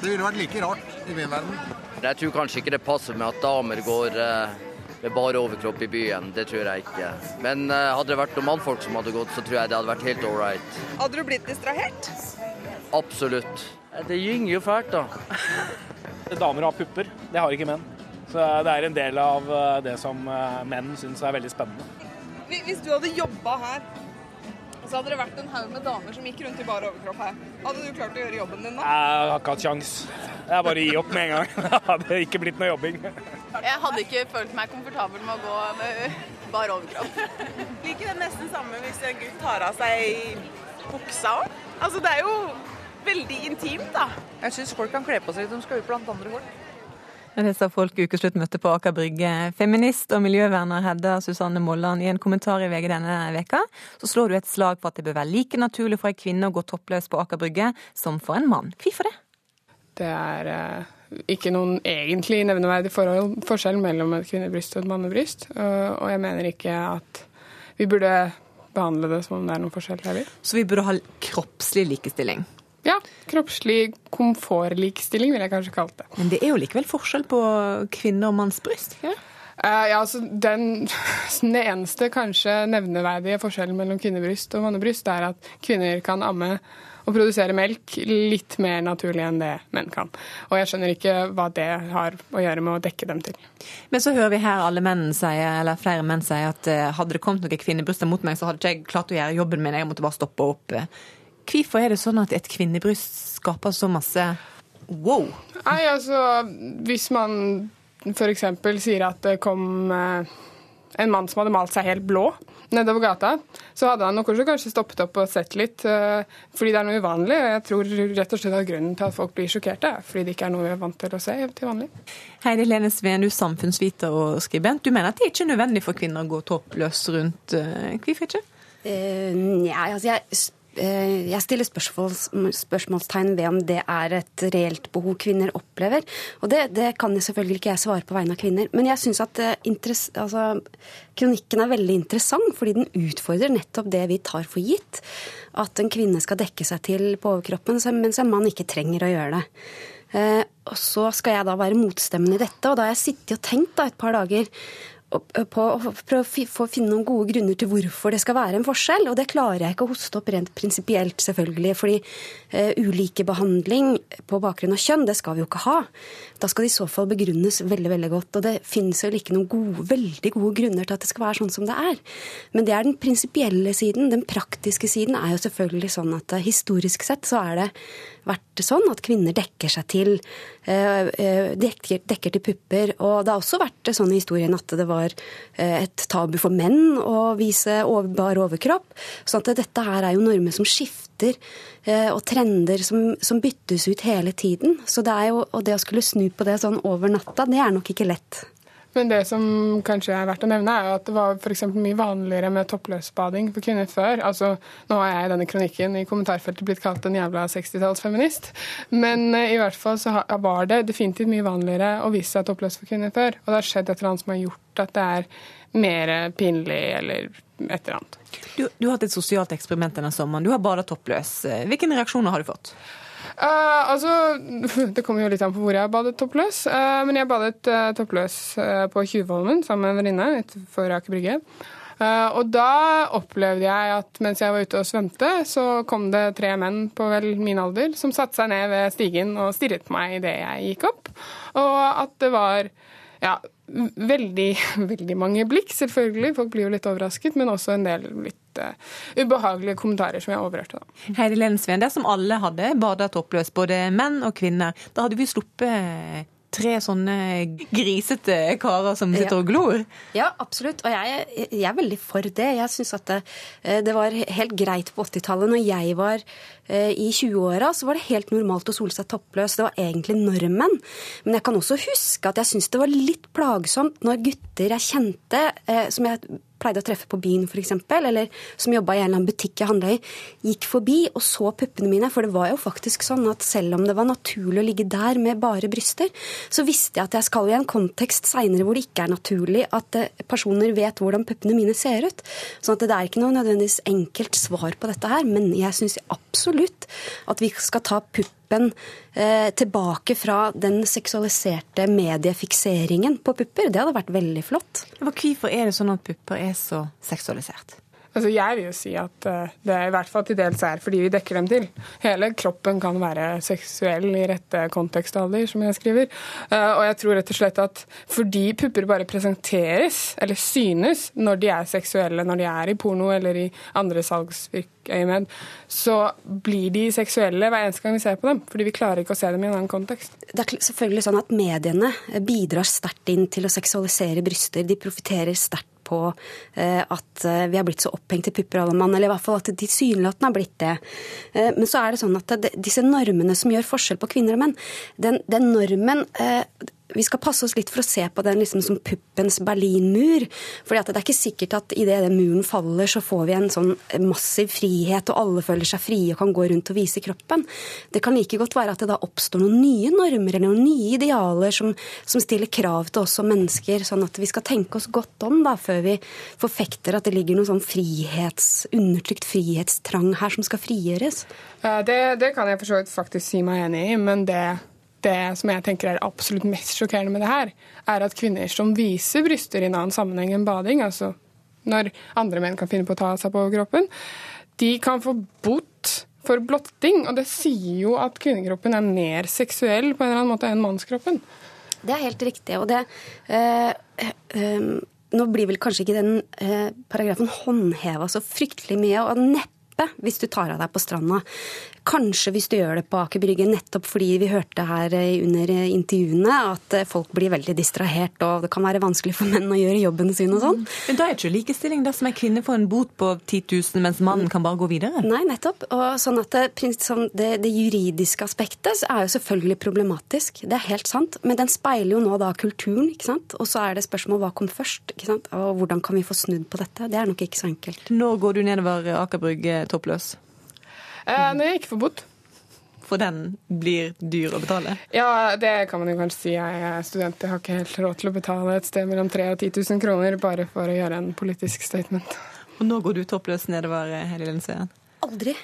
Speaker 19: Det ville vært like rart i min verden.
Speaker 20: Jeg tror kanskje ikke det passer med at damer går eh, med bare overkropp i byen. Det tror jeg ikke. Men uh, hadde det vært noen mannfolk som hadde gått, så tror jeg det hadde vært helt all right.
Speaker 21: Hadde du blitt distrahert?
Speaker 20: Absolutt. Det gynger jo fælt, da. *laughs*
Speaker 16: Damer har pupper, det har ikke menn. Så det er en del av eh, det som eh, menn syns er veldig spennende.
Speaker 21: Hvis du hadde jobba her, så hadde det vært en haug med damer som gikk rundt i bar overkropp her. Hadde du klart å gjøre jobben din da?
Speaker 16: Jeg har ikke hatt kjangs. Jeg bare gir gi opp med en gang. *laughs* Det hadde ikke blitt noe jobbing.
Speaker 22: Jeg hadde ikke følt meg komfortabel med å gå med bar overkropp.
Speaker 21: Liker det nesten samme hvis en gutt tar av seg buksa òg. Altså, det er jo veldig intimt, da.
Speaker 23: Jeg syns folk kan kle på seg som skal ut blant andre folk.
Speaker 1: Det sa folk ukeslutt møtte på Aker Brygge. Feminist og miljøverner Hedda Susanne Molland i en kommentar i VG denne veka, så slår du et slag for at det bør være like naturlig for en kvinne å gå toppløs på Aker Brygge som for en mann. Hvorfor det?
Speaker 24: Det er eh, ikke noen egentlig nevneverdig forhold, forskjell mellom et kvinnebryst og et mannebryst. Og, jeg mener ikke at vi burde behandle det som om det er noen forskjell heller.
Speaker 1: Så vi burde ha kroppslig likestilling?
Speaker 24: Ja, kroppslig komfortlikestilling vil jeg kanskje kalt det.
Speaker 1: Men det er jo likevel forskjell på kvinne- og mannsbryst? Ja?
Speaker 24: Uh, ja, altså den, *laughs* den, eneste kanskje nevneverdige forskjellen mellom kvinnebryst og mannebryst er at kvinner kan amme og produsere melk litt mer naturlig enn det menn kan. Og jeg skjønner ikke hva det har å gjøre med å dekke dem til.
Speaker 1: Men så hører vi her alle menn sier, eller flere menn sier at hadde det kommet noen kvinnebryster mot meg, så hadde ikke jeg klart å gjøre jobben min, jeg måtte bare stoppe opp. Hvorfor er det sånn at et kvinnebryst skaper så masse wow?
Speaker 24: Nei, altså, hvis man f.eks. sier at det kom en mann som hadde malt seg helt blå nedover gata, så hadde han nok også kanskje stoppet opp og sett litt, fordi det er noe uvanlig. Og jeg tror rett og slett at grunnen til at folk blir sjokkerte, er fordi det ikke er noe vi er vant til å se til vanlig.
Speaker 1: Heidi Lene Sveen, du er samfunnsviter og skribent. Du mener at det ikke er nødvendig for kvinner å gå toppløs rundt Hvorfor ikke?
Speaker 25: Uh, Nei, altså jeg jeg stiller spørsmål, spørsmålstegn ved om det er et reelt behov kvinner opplever. Og det, det kan jeg selvfølgelig ikke jeg svare på vegne av kvinner. Men jeg syns at altså, kronikken er veldig interessant, fordi den utfordrer nettopp det vi tar for gitt. At en kvinne skal dekke seg til på overkroppen, mens en mann ikke trenger å gjøre det. Eh, og så skal jeg da være motstemmen i dette, og da har jeg sittet og tenkt da et par dager på å prøve å finne noen gode grunner til hvorfor det skal være en forskjell. Og det klarer jeg ikke å hoste opp rent prinsipielt, selvfølgelig. Fordi uh, ulike behandling på bakgrunn av kjønn, det skal vi jo ikke ha. Da skal det i så fall begrunnes veldig veldig godt. Og det finnes vel ikke noen gode, veldig gode grunner til at det skal være sånn som det er. Men det er den prinsipielle siden. Den praktiske siden er jo selvfølgelig sånn at uh, historisk sett så er det vært sånn at kvinner dekker seg til, dekker, dekker, til pupper. Og det har også vært sånn i historien at det var et tabu for menn å vise over, bar overkropp. Så at dette her er jo normer som skifter, og trender som, som, byttes ut hele tiden. Så det jo, og det å skulle snu på det sånn over natta, det er nok ikke lett.
Speaker 24: Men det som kanskje er verdt å nevne, er at det var for mye vanligere med toppløsbading for kvinner før. Altså, Nå har jeg i denne kronikken i kommentarfeltet blitt kalt en jævla 60-tallsfeminist. Men uh, i hvert fall så var det definitivt mye vanligere å vise seg toppløs for kvinner før. Og det har skjedd et eller annet som har gjort at det er mer pinlig eller et eller annet.
Speaker 1: Du, du har hatt et sosialt eksperiment denne sommeren. Du har bada toppløs. Hvilke reaksjoner har du fått?
Speaker 24: Uh, altså, *laughs* Det kommer jo litt an på hvor jeg badet toppløs. Uh, men jeg badet uh, toppløs på Tjuvholmen sammen med en venninne utenfor Aker Brygge. og da opplevde jeg at mens jeg var ute og svømte, så kom det tre menn på vel min alder som satte seg ned ved stigen og stirret på meg idet jeg gikk opp. Og at det var ja, veldig, *laughs* veldig mange blikk, selvfølgelig. Folk blir jo litt overrasket, men også en del litt uh, ubehagelige kommentarer som jeg overhørte. Da.
Speaker 1: Heidi Lensveen, dersom alle hadde bada toppløs, både menn og kvinner, da hadde vi sluppet tre sånne grisete karer som sitter og glor?
Speaker 25: Ja, absolutt. Og jeg, jeg er veldig for det. Jeg syns at det, det, var helt greit på 80-tallet. Når jeg var i 20-åra, så var det helt normalt å sole seg toppløs. Det var egentlig normen. Men jeg kan også huske at jeg syntes det var litt plagsomt når gutter jeg kjente, som jeg pleide å treffe på byen f.eks., eller som jobba i en eller annen butikk jeg handla i, gikk forbi og så puppene mine. For det var jo faktisk sånn at selv om det var naturlig å ligge der med bare bryster, så visste jeg at jeg skal i en kontekst seinere hvor det ikke er naturlig at eh, personer vet hvordan puppene mine ser ut. Sånn at det er ikke noe nødvendigvis enkelt svar på dette her, men jeg syns absolutt at vi skal ta puppen eh, tilbake fra den seksualiserte mediefikseringen på pupper. Det hadde vært veldig flott.
Speaker 1: Hvorfor er det sånn at pupper er så seksualisert?
Speaker 24: Altså jeg vil jo si at uh, det i hvert fall til dels er fordi vi dekker dem til. Hele kroppen kan være seksuell i rette kontekstalder, som jeg skriver. Uh, og jeg tror rett og slett at fordi pupper bare presenteres, eller synes, når de er seksuelle, når de er i porno eller i andre salgsøyemed, så blir de seksuelle hver eneste gang vi ser på dem. Fordi vi klarer ikke å se dem i en annen kontekst.
Speaker 25: Det er selvfølgelig sånn at mediene bidrar sterkt inn til å seksualisere bryster. De profitterer sterkt på eh, at eh, vi har blitt så opphengt i pupper alle mann, eller i hvert fall at de tilsynelatende har blitt det. Eh, men så er det sånn at disse normene som gjør forskjell på kvinner og menn, den, den normen vi skal passe oss litt for å se på den liksom som puppens Berlinmur. For det er ikke sikkert at idet den muren faller, så får vi en sånn massiv frihet, og alle føler seg frie og kan gå rundt og vise kroppen. Det kan like godt være at det da oppstår noen nye normer eller noen nye idealer som, som stiller krav til oss som mennesker, sånn at vi skal tenke oss godt om da, før vi forfekter at det ligger noen sånn frihets, undertrykt frihetstrang her som skal frigjøres.
Speaker 24: Det, det kan jeg for så vidt faktisk si meg enig i, men det det som jeg tenker er absolutt mest sjokkerende med det her, er at kvinner som viser bryster i en annen sammenheng enn bading, altså når andre menn kan finne på å ta seg på kroppen, de kan få bot for blotting. Og det sier jo at kvinnekroppen er mer seksuell på en eller annen måte enn mannskroppen.
Speaker 25: Det er helt riktig. og det... Øh, øh, nå blir vel kanskje ikke den øh, paragrafen håndheva så fryktelig mye. og neppe hvis du tar av deg på stranda. Kanskje hvis du gjør det på Aker Brygge, nettopp fordi vi hørte her under intervjuene at folk blir veldig distrahert, og det kan være vanskelig for menn å gjøre jobben sin og sånn.
Speaker 1: Men da er ikke likestilling dersom en kvinne får en bot på 10 000, mens mannen kan bare gå videre?
Speaker 25: Nei, nettopp. Og sånn at det, det, det juridiske aspektet er jo selvfølgelig problematisk. Det er helt sant. Men den speiler jo nå da kulturen, ikke sant. Og så er det spørsmål hva kom først, ikke sant. Og hvordan kan vi få snudd på dette. Det er nok ikke så enkelt.
Speaker 1: Når går du nedover Aker Brygge toppløs?
Speaker 24: Eh, nei, ikke forbudt.
Speaker 1: For den blir dyr å betale?
Speaker 24: Ja, det kan man jo kanskje si. Jeg er student, jeg har ikke helt råd til å betale et sted mellom 3000 og 10 000 kroner bare for å gjøre en politisk statement.
Speaker 1: Og nå går du toppløs nedover, Heidi Lene Sveen?
Speaker 25: Aldri.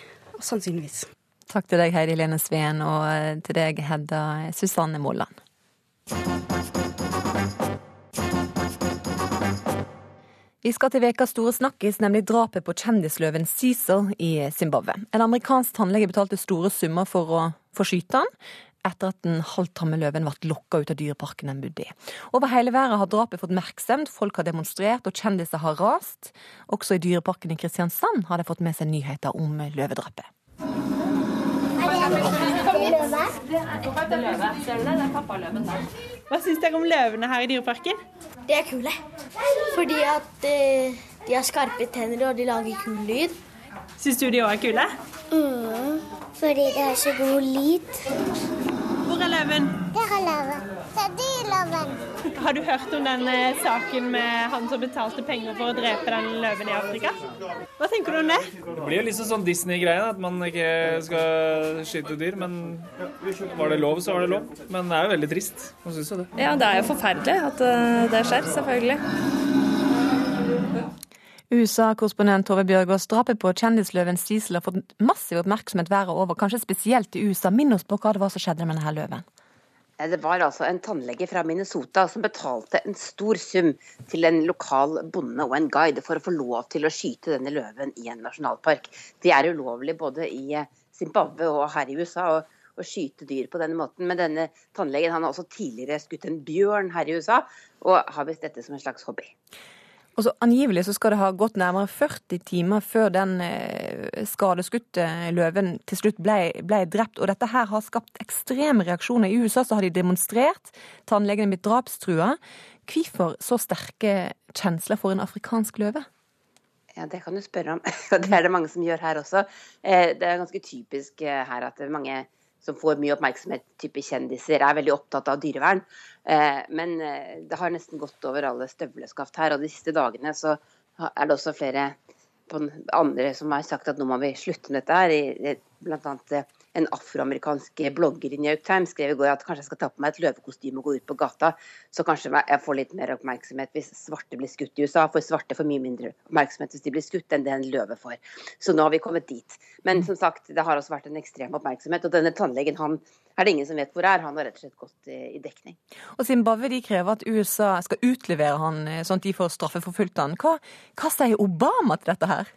Speaker 25: Sannsynligvis.
Speaker 1: Takk til deg, Heidi Lene Sveen, og til deg, Hedda Susanne Molland. Vi skal til vekas store snakkis, nemlig drapet på kjendisløven Cecil i Zimbabwe. En amerikansk tannlege betalte store summer for å få skyte han, etter at den halvtamme løven ble lokka ut av dyreparken den bodde i. Over hele verden har drapet fått merksemd, folk har demonstrert og kjendiser har rast. Også i dyreparken i Kristiansand har de fått med seg nyheter om løvedrapet.
Speaker 26: Hva syns dere om løvene her i Dyreparken?
Speaker 27: De er kule. Fordi at eh, de har skarpe tenner og de lager kul lyd.
Speaker 26: Syns du de òg er kule?
Speaker 27: Mm, fordi det har så god lyd.
Speaker 26: Hvor er løven?
Speaker 27: Der er løven. Det er.
Speaker 26: Har du hørt om den eh, saken med han som betalte penger for å drepe den løven i Afrika? Hva tenker du om det?
Speaker 16: Det blir jo liksom sånn Disney-greie, at man ikke skal skyte dyr. Men var det lov, så var det lov. Men det er jo veldig trist. Hva syns jo det?
Speaker 28: Ja, det er jo forferdelig at eh, det skjer, selvfølgelig.
Speaker 1: USA-korrespondent Tove Bjørgaas, drapet på kjendisløven Cecil har fått massiv oppmerksomhet været over, kanskje spesielt i USA. Minn oss på hva det var som skjedde med denne løven.
Speaker 29: Det var altså en tannlege fra Minnesota som betalte en stor sum til en lokal bonde og en guide for å få lov til å skyte denne løven i en nasjonalpark. Det er ulovlig både i Zimbabwe og her i USA å, å skyte dyr på denne måten. Men denne tannlegen har også tidligere skutt en bjørn her i USA, og har visst dette som en slags hobby.
Speaker 1: Og så Angivelig så skal det ha gått nærmere 40 timer før den eh, skadeskutte løven til slutt ble, ble, drept. Og dette her har skapt ekstreme reaksjoner. I USA så har de demonstrert. Tannlegene blitt drapstrua. Hvorfor så sterke kjensler for en afrikansk løve?
Speaker 29: Ja, Det kan du spørre om. *laughs* Og det er det mange som gjør her også. Eh, det er ganske typisk eh, her at mange som får mye oppmerksomhet, type kjendiser, er veldig opptatt av dyrevern. Eh, men eh, det har nesten gått over alle støvleskaft her. Og de siste dagene så er det også flere andre som har sagt at nå må vi slutte med dette her. Blant annet en afroamerikansk blogger i New York Times skrev i går at kanskje jeg skal ta på meg et løvekostyme og gå ut på gata, så kanskje jeg får litt mer oppmerksomhet hvis svarte blir skutt i USA. For svarte får mye mindre oppmerksomhet hvis de blir skutt enn det en løve får. Så nå har vi kommet dit. Men som sagt, det har også vært en ekstrem oppmerksomhet. Og denne tannlegen han er det ingen som vet hvor er. Han har rett og slett gått i dekning.
Speaker 1: Og Zimbabwe de krever at USA skal utlevere han sånn at de får straffeforfulgt han. Hva, hva sier Obama til dette her?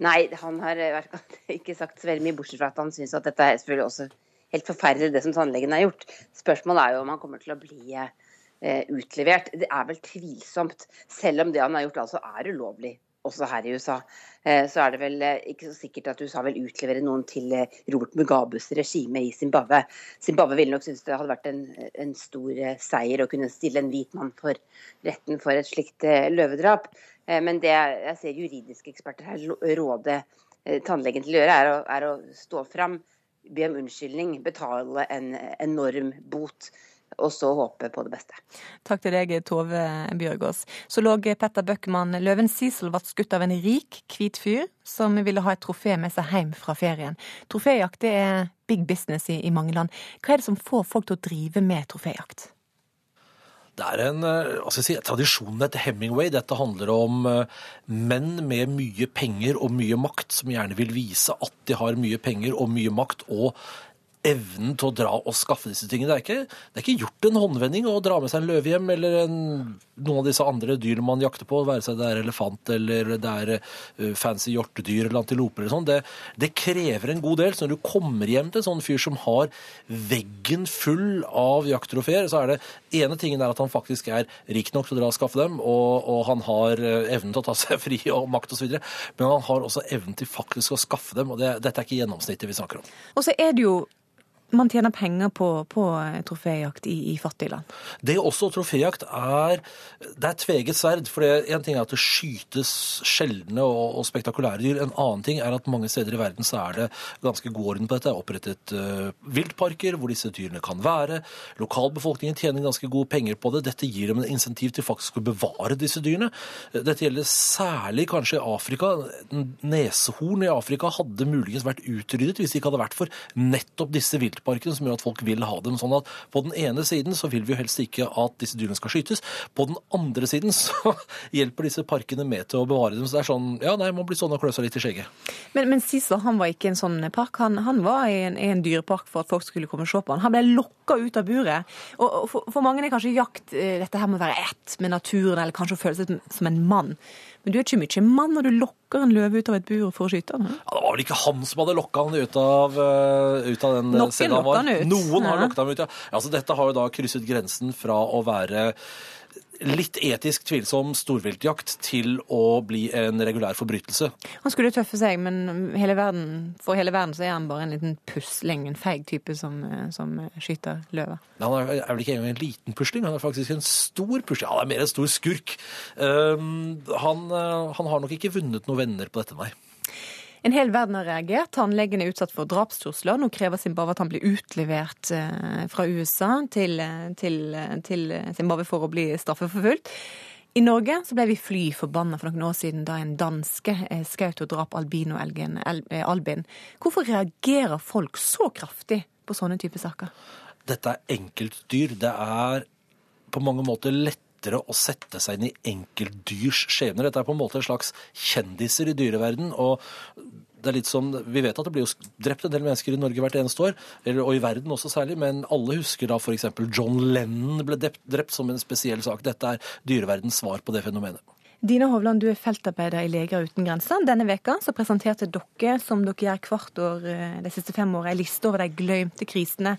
Speaker 29: Nei, han har *laughs* ikke sagt så veldig mye, bortsett fra at han syns at dette er selvfølgelig også helt forferdelig, det som tannlegen har gjort. Spørsmålet er jo om han kommer til å bli eh, utlevert. Det er vel tvilsomt, selv om det han har gjort altså er ulovlig. Også her i USA. Eh, så er det vel eh, ikke så sikkert at USA vil utlevere noen til eh, Robert Mugabes regime i Zimbabwe. Zimbabwe ville nok synes det hadde vært en, en stor eh, seier å kunne stille en hvit mann for retten for et slikt eh, løvedrap. Eh, men det jeg ser juridiske eksperter her råde eh, tannlegen til å gjøre, er å, er å stå fram, be om unnskyldning, betale en enorm bot. Og så håpe på det beste.
Speaker 1: Takk til deg, Tove Bjørgaas. Så lå Petter Bøckmann Løven Sisel ble skutt av en rik, hvit fyr som ville ha et trofé med seg hjem fra ferien. Troféjakt er big business i, i mange land. Hva er det som får folk til å drive med troféjakt?
Speaker 17: Det er en hva skal jeg si, tradisjonen etter Hemingway. Dette handler om uh, menn med mye penger og mye makt, som gjerne vil vise at de har mye penger og mye makt, og evnen til å dra og skaffe disse tingene. Det er ikke, det er ikke gjort en håndvending å dra med seg en løve hjem, eller en, noen av disse andre dyrene man jakter på, være seg det er elefant eller det er uh, fancy hjortedyr eller antiloper eller sånn. Det, det, krever en god del. Så når du kommer hjem til en sånn fyr som har veggen full av jakttrofeer, så er det ene tingen er at han faktisk er rik nok til å dra og skaffe dem, og, og han har uh, evnen til å ta seg fri og makt osv., men han har også evnen til faktisk å skaffe dem, og det, dette er ikke gjennomsnittet vi snakker om.
Speaker 1: Og så er det jo man tjener penger på, på troféjakt i, i, fattige land.
Speaker 17: Det er også troféjakt er det er tveget sverd. for En ting er at det skytes sjeldne og, og, spektakulære dyr. En annen ting er at mange steder i verden så er det ganske god orden på dette. Det er opprettet uh, viltparker hvor disse dyrene kan være. Lokalbefolkningen tjener ganske gode penger på det. Dette gir dem en insentiv til faktisk å bevare disse dyrene. Dette gjelder særlig kanskje i Afrika. Nesehorn i Afrika hadde muligens vært utryddet hvis det ikke hadde vært for nettopp disse viltparkene viltparken som gjør at folk vil ha dem. sånn at På den ene siden så vil vi jo helst ikke at disse dyrene skal skytes. På den andre siden så *laughs* hjelper disse parkene med til å bevare dem. Så det er sånn ja, nei, man blir sånn og klø seg litt i skjegget.
Speaker 1: Men, men Cæsar han var ikke en sånn park. Han, han var i en, en, dyrepark for at folk skulle komme og se på han. Han ble lokka ut av buret. Og, og for, for, mange er kanskje jakt eh, dette her med å være ett med naturen, eller kanskje å føle seg som en mann. Men du er ikke mye mann når du lokker en løve ut av et bur for å skyte den?
Speaker 17: Ja, det var vel ikke han som hadde lokka han ut av, uh, ut av den
Speaker 1: Noen scenen han ut.
Speaker 17: Noen har ja. lokket ham ut, ja. Altså, dette har jo da krysset grensen fra å være litt etisk tvilsom storviltjakt til å bli en regulær forbrytelse.
Speaker 1: Han skulle tøffe seg, men hele verden, for hele verden så er han bare en liten pusling, en feig type som, som skyter løver.
Speaker 17: Han er, er vel ikke engang en liten pusling, han er faktisk en stor pusling. Han er mer en stor skurk. Um, han, uh, han har nok ikke vunnet noen venner på dette, nei.
Speaker 1: En hel verden har reagert. Tannlegen er utsatt for drapstrusler. Nå krever Zimbabwe at han blir utlevert eh, fra USA til, eh, til, eh, til Zimbabwe for å bli straffeforfulgt. I Norge så ble vi fly forbanna for noen år siden da en danske skjøt og drap albinoelgen Albin. Hvorfor reagerer folk så kraftig på sånne typer saker?
Speaker 17: Dette er enkeltdyr. Det er på mange måter lett lettere å sette seg inn i enkeltdyrs skjebner. Dette er på en måte en slags kjendiser i dyreverden. og det er litt som, Vi vet at det blir jo drept en del mennesker i Norge hvert eneste år, og i verden også særlig, men alle husker da f.eks. John Lennon ble drept, drept som en spesiell sak. Dette er dyreverdens svar på det fenomenet.
Speaker 1: Dina Hovland, du er feltarbeider i Leger uten grenser. Denne veka så presenterte dere, som dere gjør hvert år eh, de siste fem årene, en liste over de glemte krisene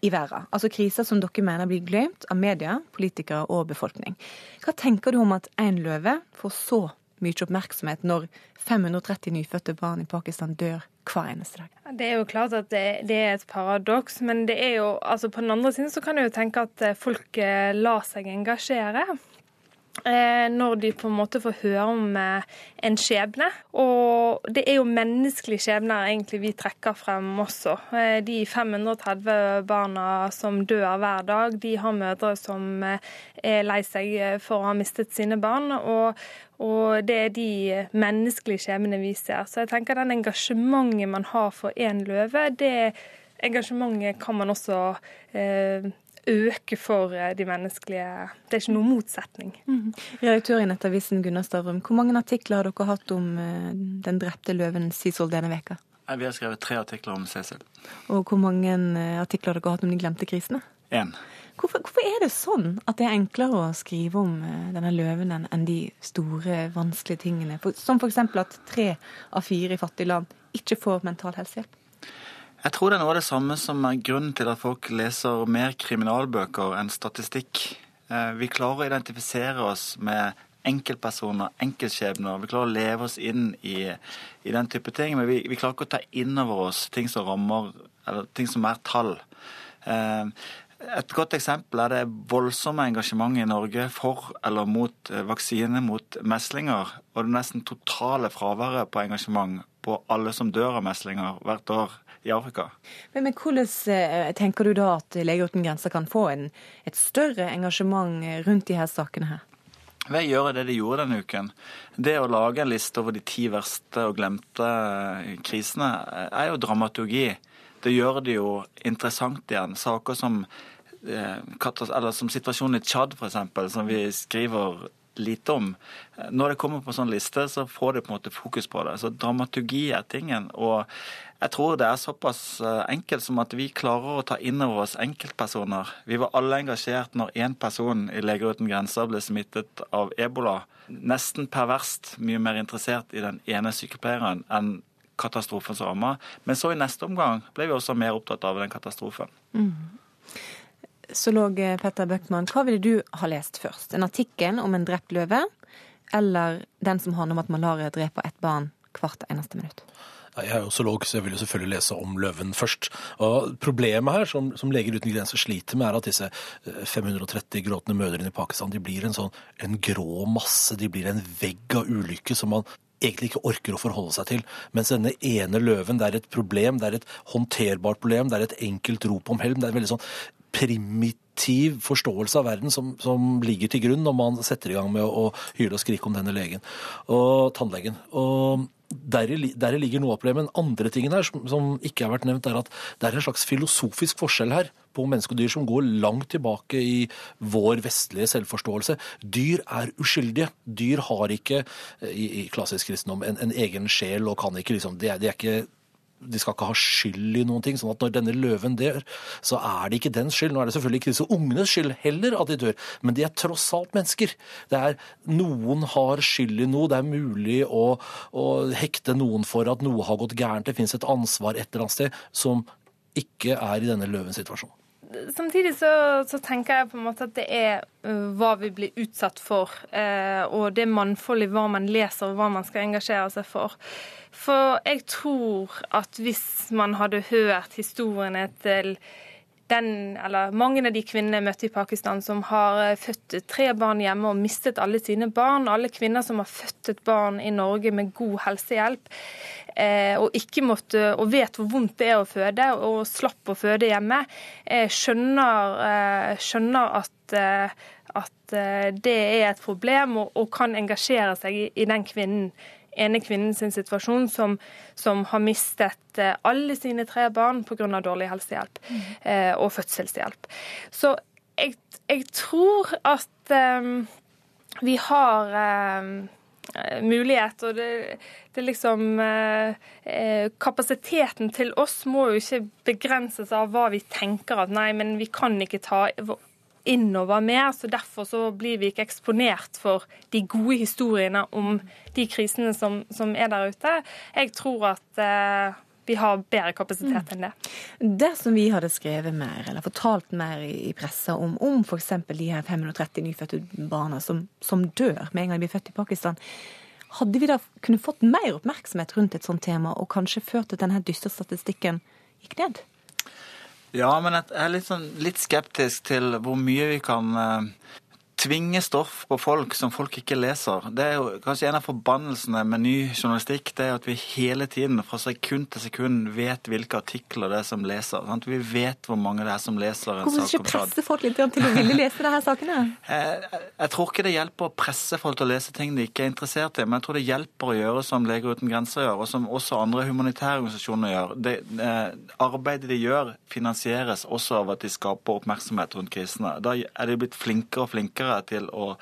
Speaker 1: i verden. Altså kriser som dere mener blir glemt av media, politikere og befolkning. Hva tenker du om at én løve får så mye oppmerksomhet når 530 nyfødte barn i Pakistan dør hver eneste dag?
Speaker 26: Det er jo klart at det, det er et paradoks, men det er jo, altså på den andre siden så kan jeg jo tenke at folk eh, lar seg engasjere.
Speaker 28: Eh, når de på en måte får høre om eh, en skjebne. Og det er jo menneskelige skjebner egentlig vi trekker frem også. Eh, De 530 barna som dør hver dag, de har mødre som er lei seg for å ha mistet sine barn. og og det er de menneskelige skjebnene vi ser. Så jeg tenker den engasjementet man har for én løve, det engasjementet kan man også eh, øke for eh, de menneskelige Det er ikke noen motsetning.
Speaker 1: Mm. Redaktør i Nettavisen Gunnar Stavrum, hvor mange artikler har dere hatt om eh, den drepte løven Sisol denne veka?
Speaker 30: Vi har skrevet tre artikler om Cecil.
Speaker 1: Og hvor mange eh, artikler har dere hatt om de glemte grisene?
Speaker 30: Én.
Speaker 1: Hvorfor, hvorfor, er det sånn at det er enklere å skrive om denne løven enn de store, vanskelige tingene? For, som f.eks. at tre av fire i fattige land ikke får mental helsehjelp?
Speaker 30: Jeg tror det er noe av det samme som er grunnen til at folk leser mer kriminalbøker enn statistikk. Vi klarer å identifisere oss med enkeltpersoner, enkeltskjebner. Vi klarer å leve oss inn i, i den type ting. Men vi, vi, klarer ikke å ta inn over oss ting som rammer, eller ting som er tall. Et godt eksempel er det voldsomme engasjementet i Norge for eller mot vaksine mot meslinger, og det nesten totale fraværet på engasjement på alle som dør av meslinger hvert år i Afrika.
Speaker 1: Men, men Hvordan tenker du da at Leger uten grenser kan få en, et større engasjement rundt de her sakene her?
Speaker 30: Ved å gjøre det de gjorde denne uken. Det å lage en liste over de ti verste og glemte krisene, er jo dramaturgi. Det gjør det jo interessant igjen. Saker som, eller som situasjonen i Tsjad, f.eks., som vi skriver lite om. Når det kommer på sånn liste, så får det på en måte fokus på det. Så dramaturgi er tingen. Og jeg tror det er såpass enkelt som at vi klarer å ta inn over oss enkeltpersoner. Vi var alle engasjert når én person i Leger uten grenser ble smittet av ebola. Nesten perverst mye mer interessert i den ene sykepleieren enn katastrofens rammer. Men så i neste omgang ble vi også mer opptatt av den katastrofen.
Speaker 1: Mm. Zoolog Petter Bøckmann, hva ville du ha lest først? En artikkel om en drept løve, eller den som handler om at malaria dreper et barn hvert eneste minutt?
Speaker 17: Jeg er jo zoolog, så jeg vil jo selvfølgelig lese om løven først. Og Problemet her, som, som Leger uten grenser sliter med, er at disse 530 gråtende mødrene i Pakistan de blir en sånn en grå masse. De blir en vegg av ulykke som man egentlig ikke orker å forholde seg til. Mens denne ene løven, det er et problem, det er et håndterbart problem, det er et enkelt rop om helm. Det er veldig sånn primitiv forståelse av verden som, som, ligger til grunn når man setter i gang med å, å hyle og skrike om denne legen og tannlegen. Og der, der ligger noe av problemet. Den andre tingen her som, som, ikke har vært nevnt, er at det er en slags filosofisk forskjell her på menneske og dyr som går langt tilbake i vår vestlige selvforståelse. Dyr er uskyldige. Dyr har ikke i, i klassisk kristendom en, en, egen sjel og kan ikke liksom De de er ikke de skal ikke ha skyld i noen ting. sånn at når denne løven dør, så er det ikke dens skyld. Nå er det selvfølgelig ikke disse ungenes skyld heller at de dør, men de er tross alt mennesker. Det er Noen har skyld i noe. Det er mulig å, å hekte noen for at noe har gått gærent. Det fins et ansvar et eller annet sted som ikke er i denne løvens situasjon.
Speaker 28: Samtidig så, så, tenker jeg på en måte at det er hva vi blir utsatt for, uh, og det mannfoldet i hva man leser og hva man skal engasjere seg for. For jeg tror at hvis man hadde hørt historiene til den, eller mange av de kvinnene jeg møtte i Pakistan som har født tre barn hjemme og mistet alle sine barn, alle kvinner som har født et barn i Norge med god helsehjelp, eh, og ikke måtte, og vet hvor vondt det er å føde, og slapp å føde hjemme, eh, skjønner, eh, skjønner at, at det er et problem, og, og kan engasjere seg i, i den kvinnen ene kvinnen sin situasjon som, som har mistet eh, alle sine tre barn pga. dårlig helsehjelp mm. eh, og fødselshjelp. Så jeg, jeg tror at eh, vi har eh, mulighet, og det, det liksom eh, eh, Kapasiteten til oss må jo ikke begrenses av hva vi tenker at nei, men vi kan ikke ta innover mer. så Derfor så blir vi ikke eksponert for de gode historiene om de krisene som, som er der ute. Jeg tror at eh, vi har bedre kapasitet enn det.
Speaker 1: Dersom vi hadde skrevet mer, eller fortalt mer i pressa om, om f.eks. de her 530 nyfødte barna som, som, dør med en gang de blir født i Pakistan, hadde vi da kunne fått mer oppmerksomhet rundt et sånt tema, og kanskje ført til denne dystre statistikken gikk ned?
Speaker 30: Ja, men jeg er litt, sånn, litt skeptisk til hvor mye vi kan uh, tvinge stoff på folk som folk ikke leser. Det er jo kanskje en av forbannelsene med ny journalistikk, det er at vi hele tiden fra sekund til sekund vet hvilke artikler det er som leser. Sant? Vi vet hvor mange det er som leser en
Speaker 1: Hvorfor
Speaker 30: sak
Speaker 1: ikke
Speaker 30: om Tsjad.
Speaker 1: presse folk litt til å ville lese disse sakene? *laughs*
Speaker 30: Jeg, jeg tror ikke det hjelper å presse folk til å lese ting de ikke er interessert i, men jeg tror det hjelper å gjøre som Leger uten grenser gjør, og som også andre humanitære organisasjoner gjør. Det, eh, arbeidet de gjør, finansieres også av at de skaper oppmerksomhet rundt krisene. Da er de blitt flinkere og flinkere til, å,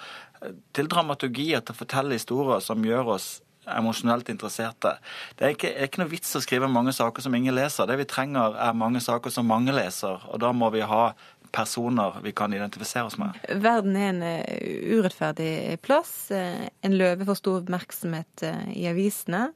Speaker 30: til dramaturgier, til å fortelle historier som gjør oss emosjonelt interesserte. Det er ikke, er ikke noe vits å skrive mange saker som ingen leser. Det vi trenger, er mange saker som mange leser, og da må vi ha personer vi kan identifisere oss med.
Speaker 1: Verden er en eh, urettferdig plass. Eh, En løve får stor oppmerksomhet eh, i avisene.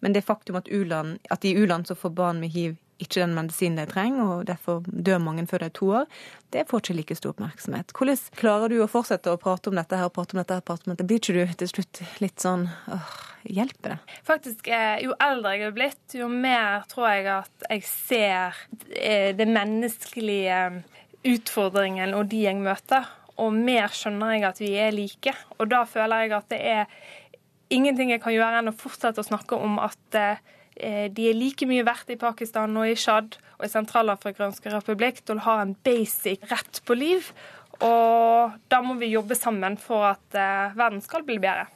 Speaker 1: Men det faktum at, u-land, at i u-land så får barn med hiv ikke den medisinen de trenger, og derfor dør mange før de er to år, det får ikke like stor oppmerksomhet. Hvordan klarer du å fortsette å prate om dette her, prate om dette her, prate om dette? Blir ikke du til slutt litt sånn åh, hjelper det?
Speaker 28: Faktisk, eh, Jo eldre jeg er blitt, jo mer tror jeg at jeg ser eh, det menneskelige utfordringen og de jeg møter. Og mer skjønner jeg at vi er like. Og da føler jeg at det er ingenting jeg kan gjøre enn å fortsette å snakke om at eh, de er like mye verdt i Pakistan og i Tsjad og i Sentralafrikansk republikk til å ha en basic rett på liv. Og da må vi jobbe sammen for at eh, verden skal bli bedre.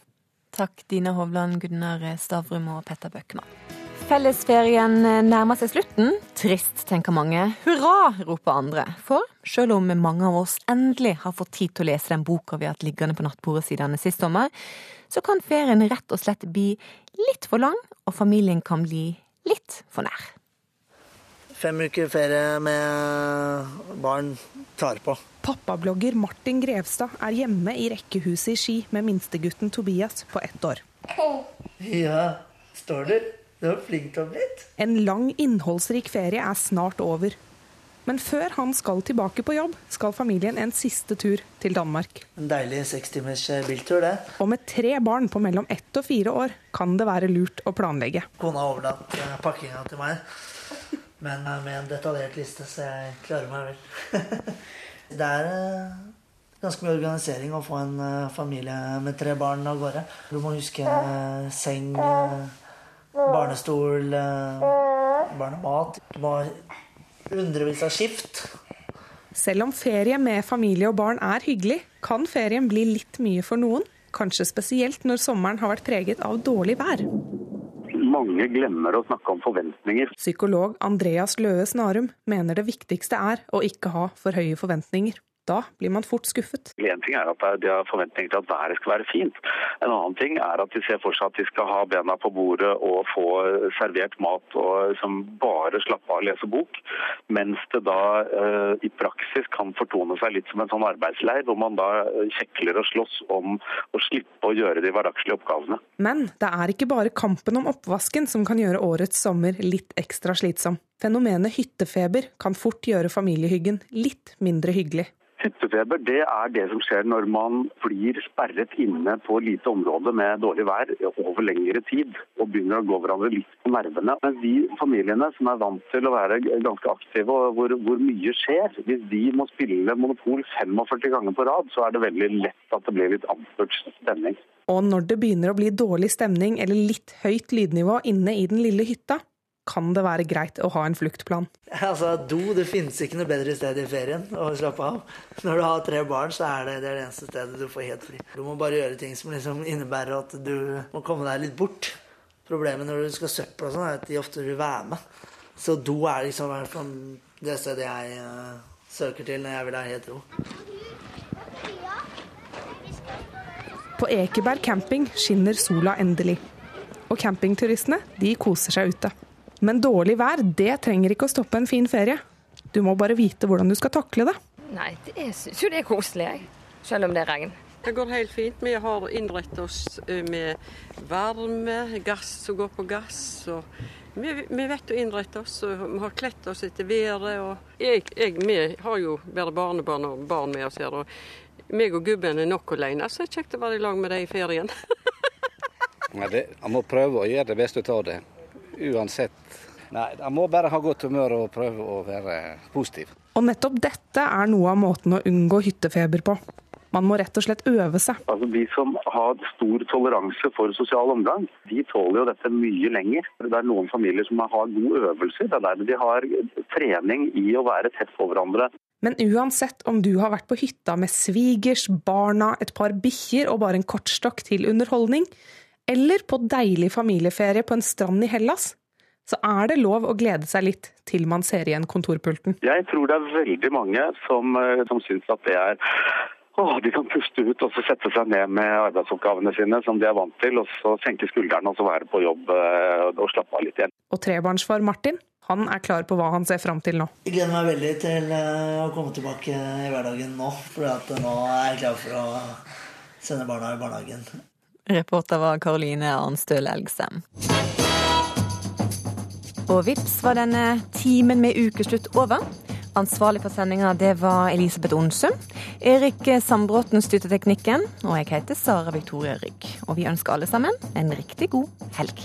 Speaker 1: Takk Dina Hovland, Gunnar Stavrum og Petter Bøckmann. Fellesferien nærmer seg slutten. Trist, tenker mange. Hurra, roper andre. For selv om mange av oss endelig har fått tid til å lese den boka vi har hatt liggende på nattbordet siden sist sommer, så kan ferien rett og slett bli litt for lang, og familien kan bli litt for nær.
Speaker 31: Fem uker ferie med barn tar på.
Speaker 32: Pappablogger Martin Grevstad er hjemme i rekkehuset i Ski med minstegutten Tobias på ett år.
Speaker 31: Ja, står du? Du var flink til å bli.
Speaker 32: En lang, innholdsrik ferie er snart over. Men før han skal tilbake på jobb, skal familien en siste tur til Danmark.
Speaker 31: En deilig sekstimers biltur, det.
Speaker 32: Og med tre barn på mellom ett og fire år kan det være lurt å planlegge.
Speaker 31: Kona har overlatt eh, pakkinga til meg, men eh, med en detaljert liste, så jeg klarer meg vel. *laughs* det er eh, ganske mye organisering å få en eh, familie med tre barn av gårde. Du må huske eh, seng, eh, barnestol, eh, barnemat. Det var hundrevis av skift.
Speaker 32: Selv om ferie med familie og barn er hyggelig, kan ferien bli litt mye for noen. Kanskje spesielt når sommeren har vært preget av dårlig vær.
Speaker 33: Mange glemmer å snakke om forventninger.
Speaker 32: Psykolog Andreas Løe Snarum mener det viktigste er å ikke ha for høye forventninger. Da blir man fort skuffet.
Speaker 33: En ting er at de har forventninger til at været skal være fint. En annen ting er at de ser for seg at de skal ha bena på bordet og få servert mat og liksom bare slappe av og lese bok. Mens det da eh, i praksis kan fortone seg litt som en sånn arbeidsleir, hvor man da eh, kjekler og slåss om å slippe å gjøre de hverdagslige oppgavene.
Speaker 32: Men det er ikke bare kampen om oppvasken som kan gjøre årets sommer litt ekstra slitsom. Fenomenet hyttefeber kan fort gjøre familiehyggen litt mindre hyggelig.
Speaker 33: Hyttefeber det er det som skjer når man blir sperret inne på lite område med dårlig vær over lengre tid og begynner å gå hverandre litt på nervene. Men de familiene som er vant til å være ganske aktive og hvor, hvor mye skjer, hvis de må spille Monopol 45 ganger på rad, så er det veldig lett at det blir litt ampert stemning.
Speaker 32: Og når det begynner å bli dårlig stemning eller litt høyt lydnivå inne i den lille hytta, kan det være greit å ha en fluktplan.
Speaker 31: Altså, do, Det finnes ikke noe bedre sted i ferien å slappe av. Når du har tre barn, så er det det, er det eneste stedet du får helt fri. Du må bare gjøre ting som liksom innebærer at du må komme deg litt bort. Problemet når du skal søppel og sånn, er at de ofte vil være med. Så do er liksom det stedet jeg uh, søker til når jeg vil ha helt ro.
Speaker 32: På Ekeberg camping skinner sola endelig. Og campingturistene de koser seg ute. Men dårlig vær det trenger ikke å stoppe en fin ferie. Du må bare vite hvordan du skal takle det.
Speaker 13: Nei, jeg syns jo det er koselig, jeg. Selv om det er regn.
Speaker 34: Det går helt fint. Vi har innrettet oss eh, med varme, gass som går på gass. og vi, vi vet å innrette oss, og vi har kledd oss etter været. og jeg, jeg, Vi har jo bare barnebarn og barn med oss her. og meg og gubben er nok alene, så det er kjekt å være i lag med dem i ferien. *laughs*
Speaker 35: Nei, det, Han må prøve å gjøre det beste ut av det, uansett. Nei, Han må bare ha godt humør og prøve å være positiv.
Speaker 32: Og nettopp dette er noe av måten å unngå hyttefeber på. Man må rett og slett øve seg.
Speaker 33: Altså De som har stor toleranse for sosial omgang, de tåler jo dette mye lenger. Det er noen familier som har god øvelse. Det er der de har trening i å være tett på hverandre.
Speaker 32: Men uansett om du har vært på hytta med svigers, barna, et par bikkjer og bare en kortstokk til underholdning, eller på deilig familieferie på en strand i Hellas, så er det lov å glede seg litt til man ser igjen kontorpulten.
Speaker 33: Jeg tror det er veldig mange som, eh, som syns at det er Åh, de kan puste ut og så sette seg ned med arbeidsoppgavene sine som de er vant til, og så senke skuldrene og så være på jobb eh, og slappe av litt igjen.
Speaker 32: Og trebarnsfar Martin han er klar på hva han ser fram til nå.
Speaker 31: Jeg gleder meg veldig til eh, å komme tilbake i hverdagen nå. For nå er jeg klar for å sende barna i barnehagen.
Speaker 1: Reporter var Karoline Arnstøl Elgsem. Og vips var denne timen med ukeslutt over. Ansvarlig for sendinga det var Elisabeth Onsum. Erik Sandbråten styrte teknikken. Og jeg heter Sara Victoria Rygg. Og vi ønsker alle sammen en riktig god helg.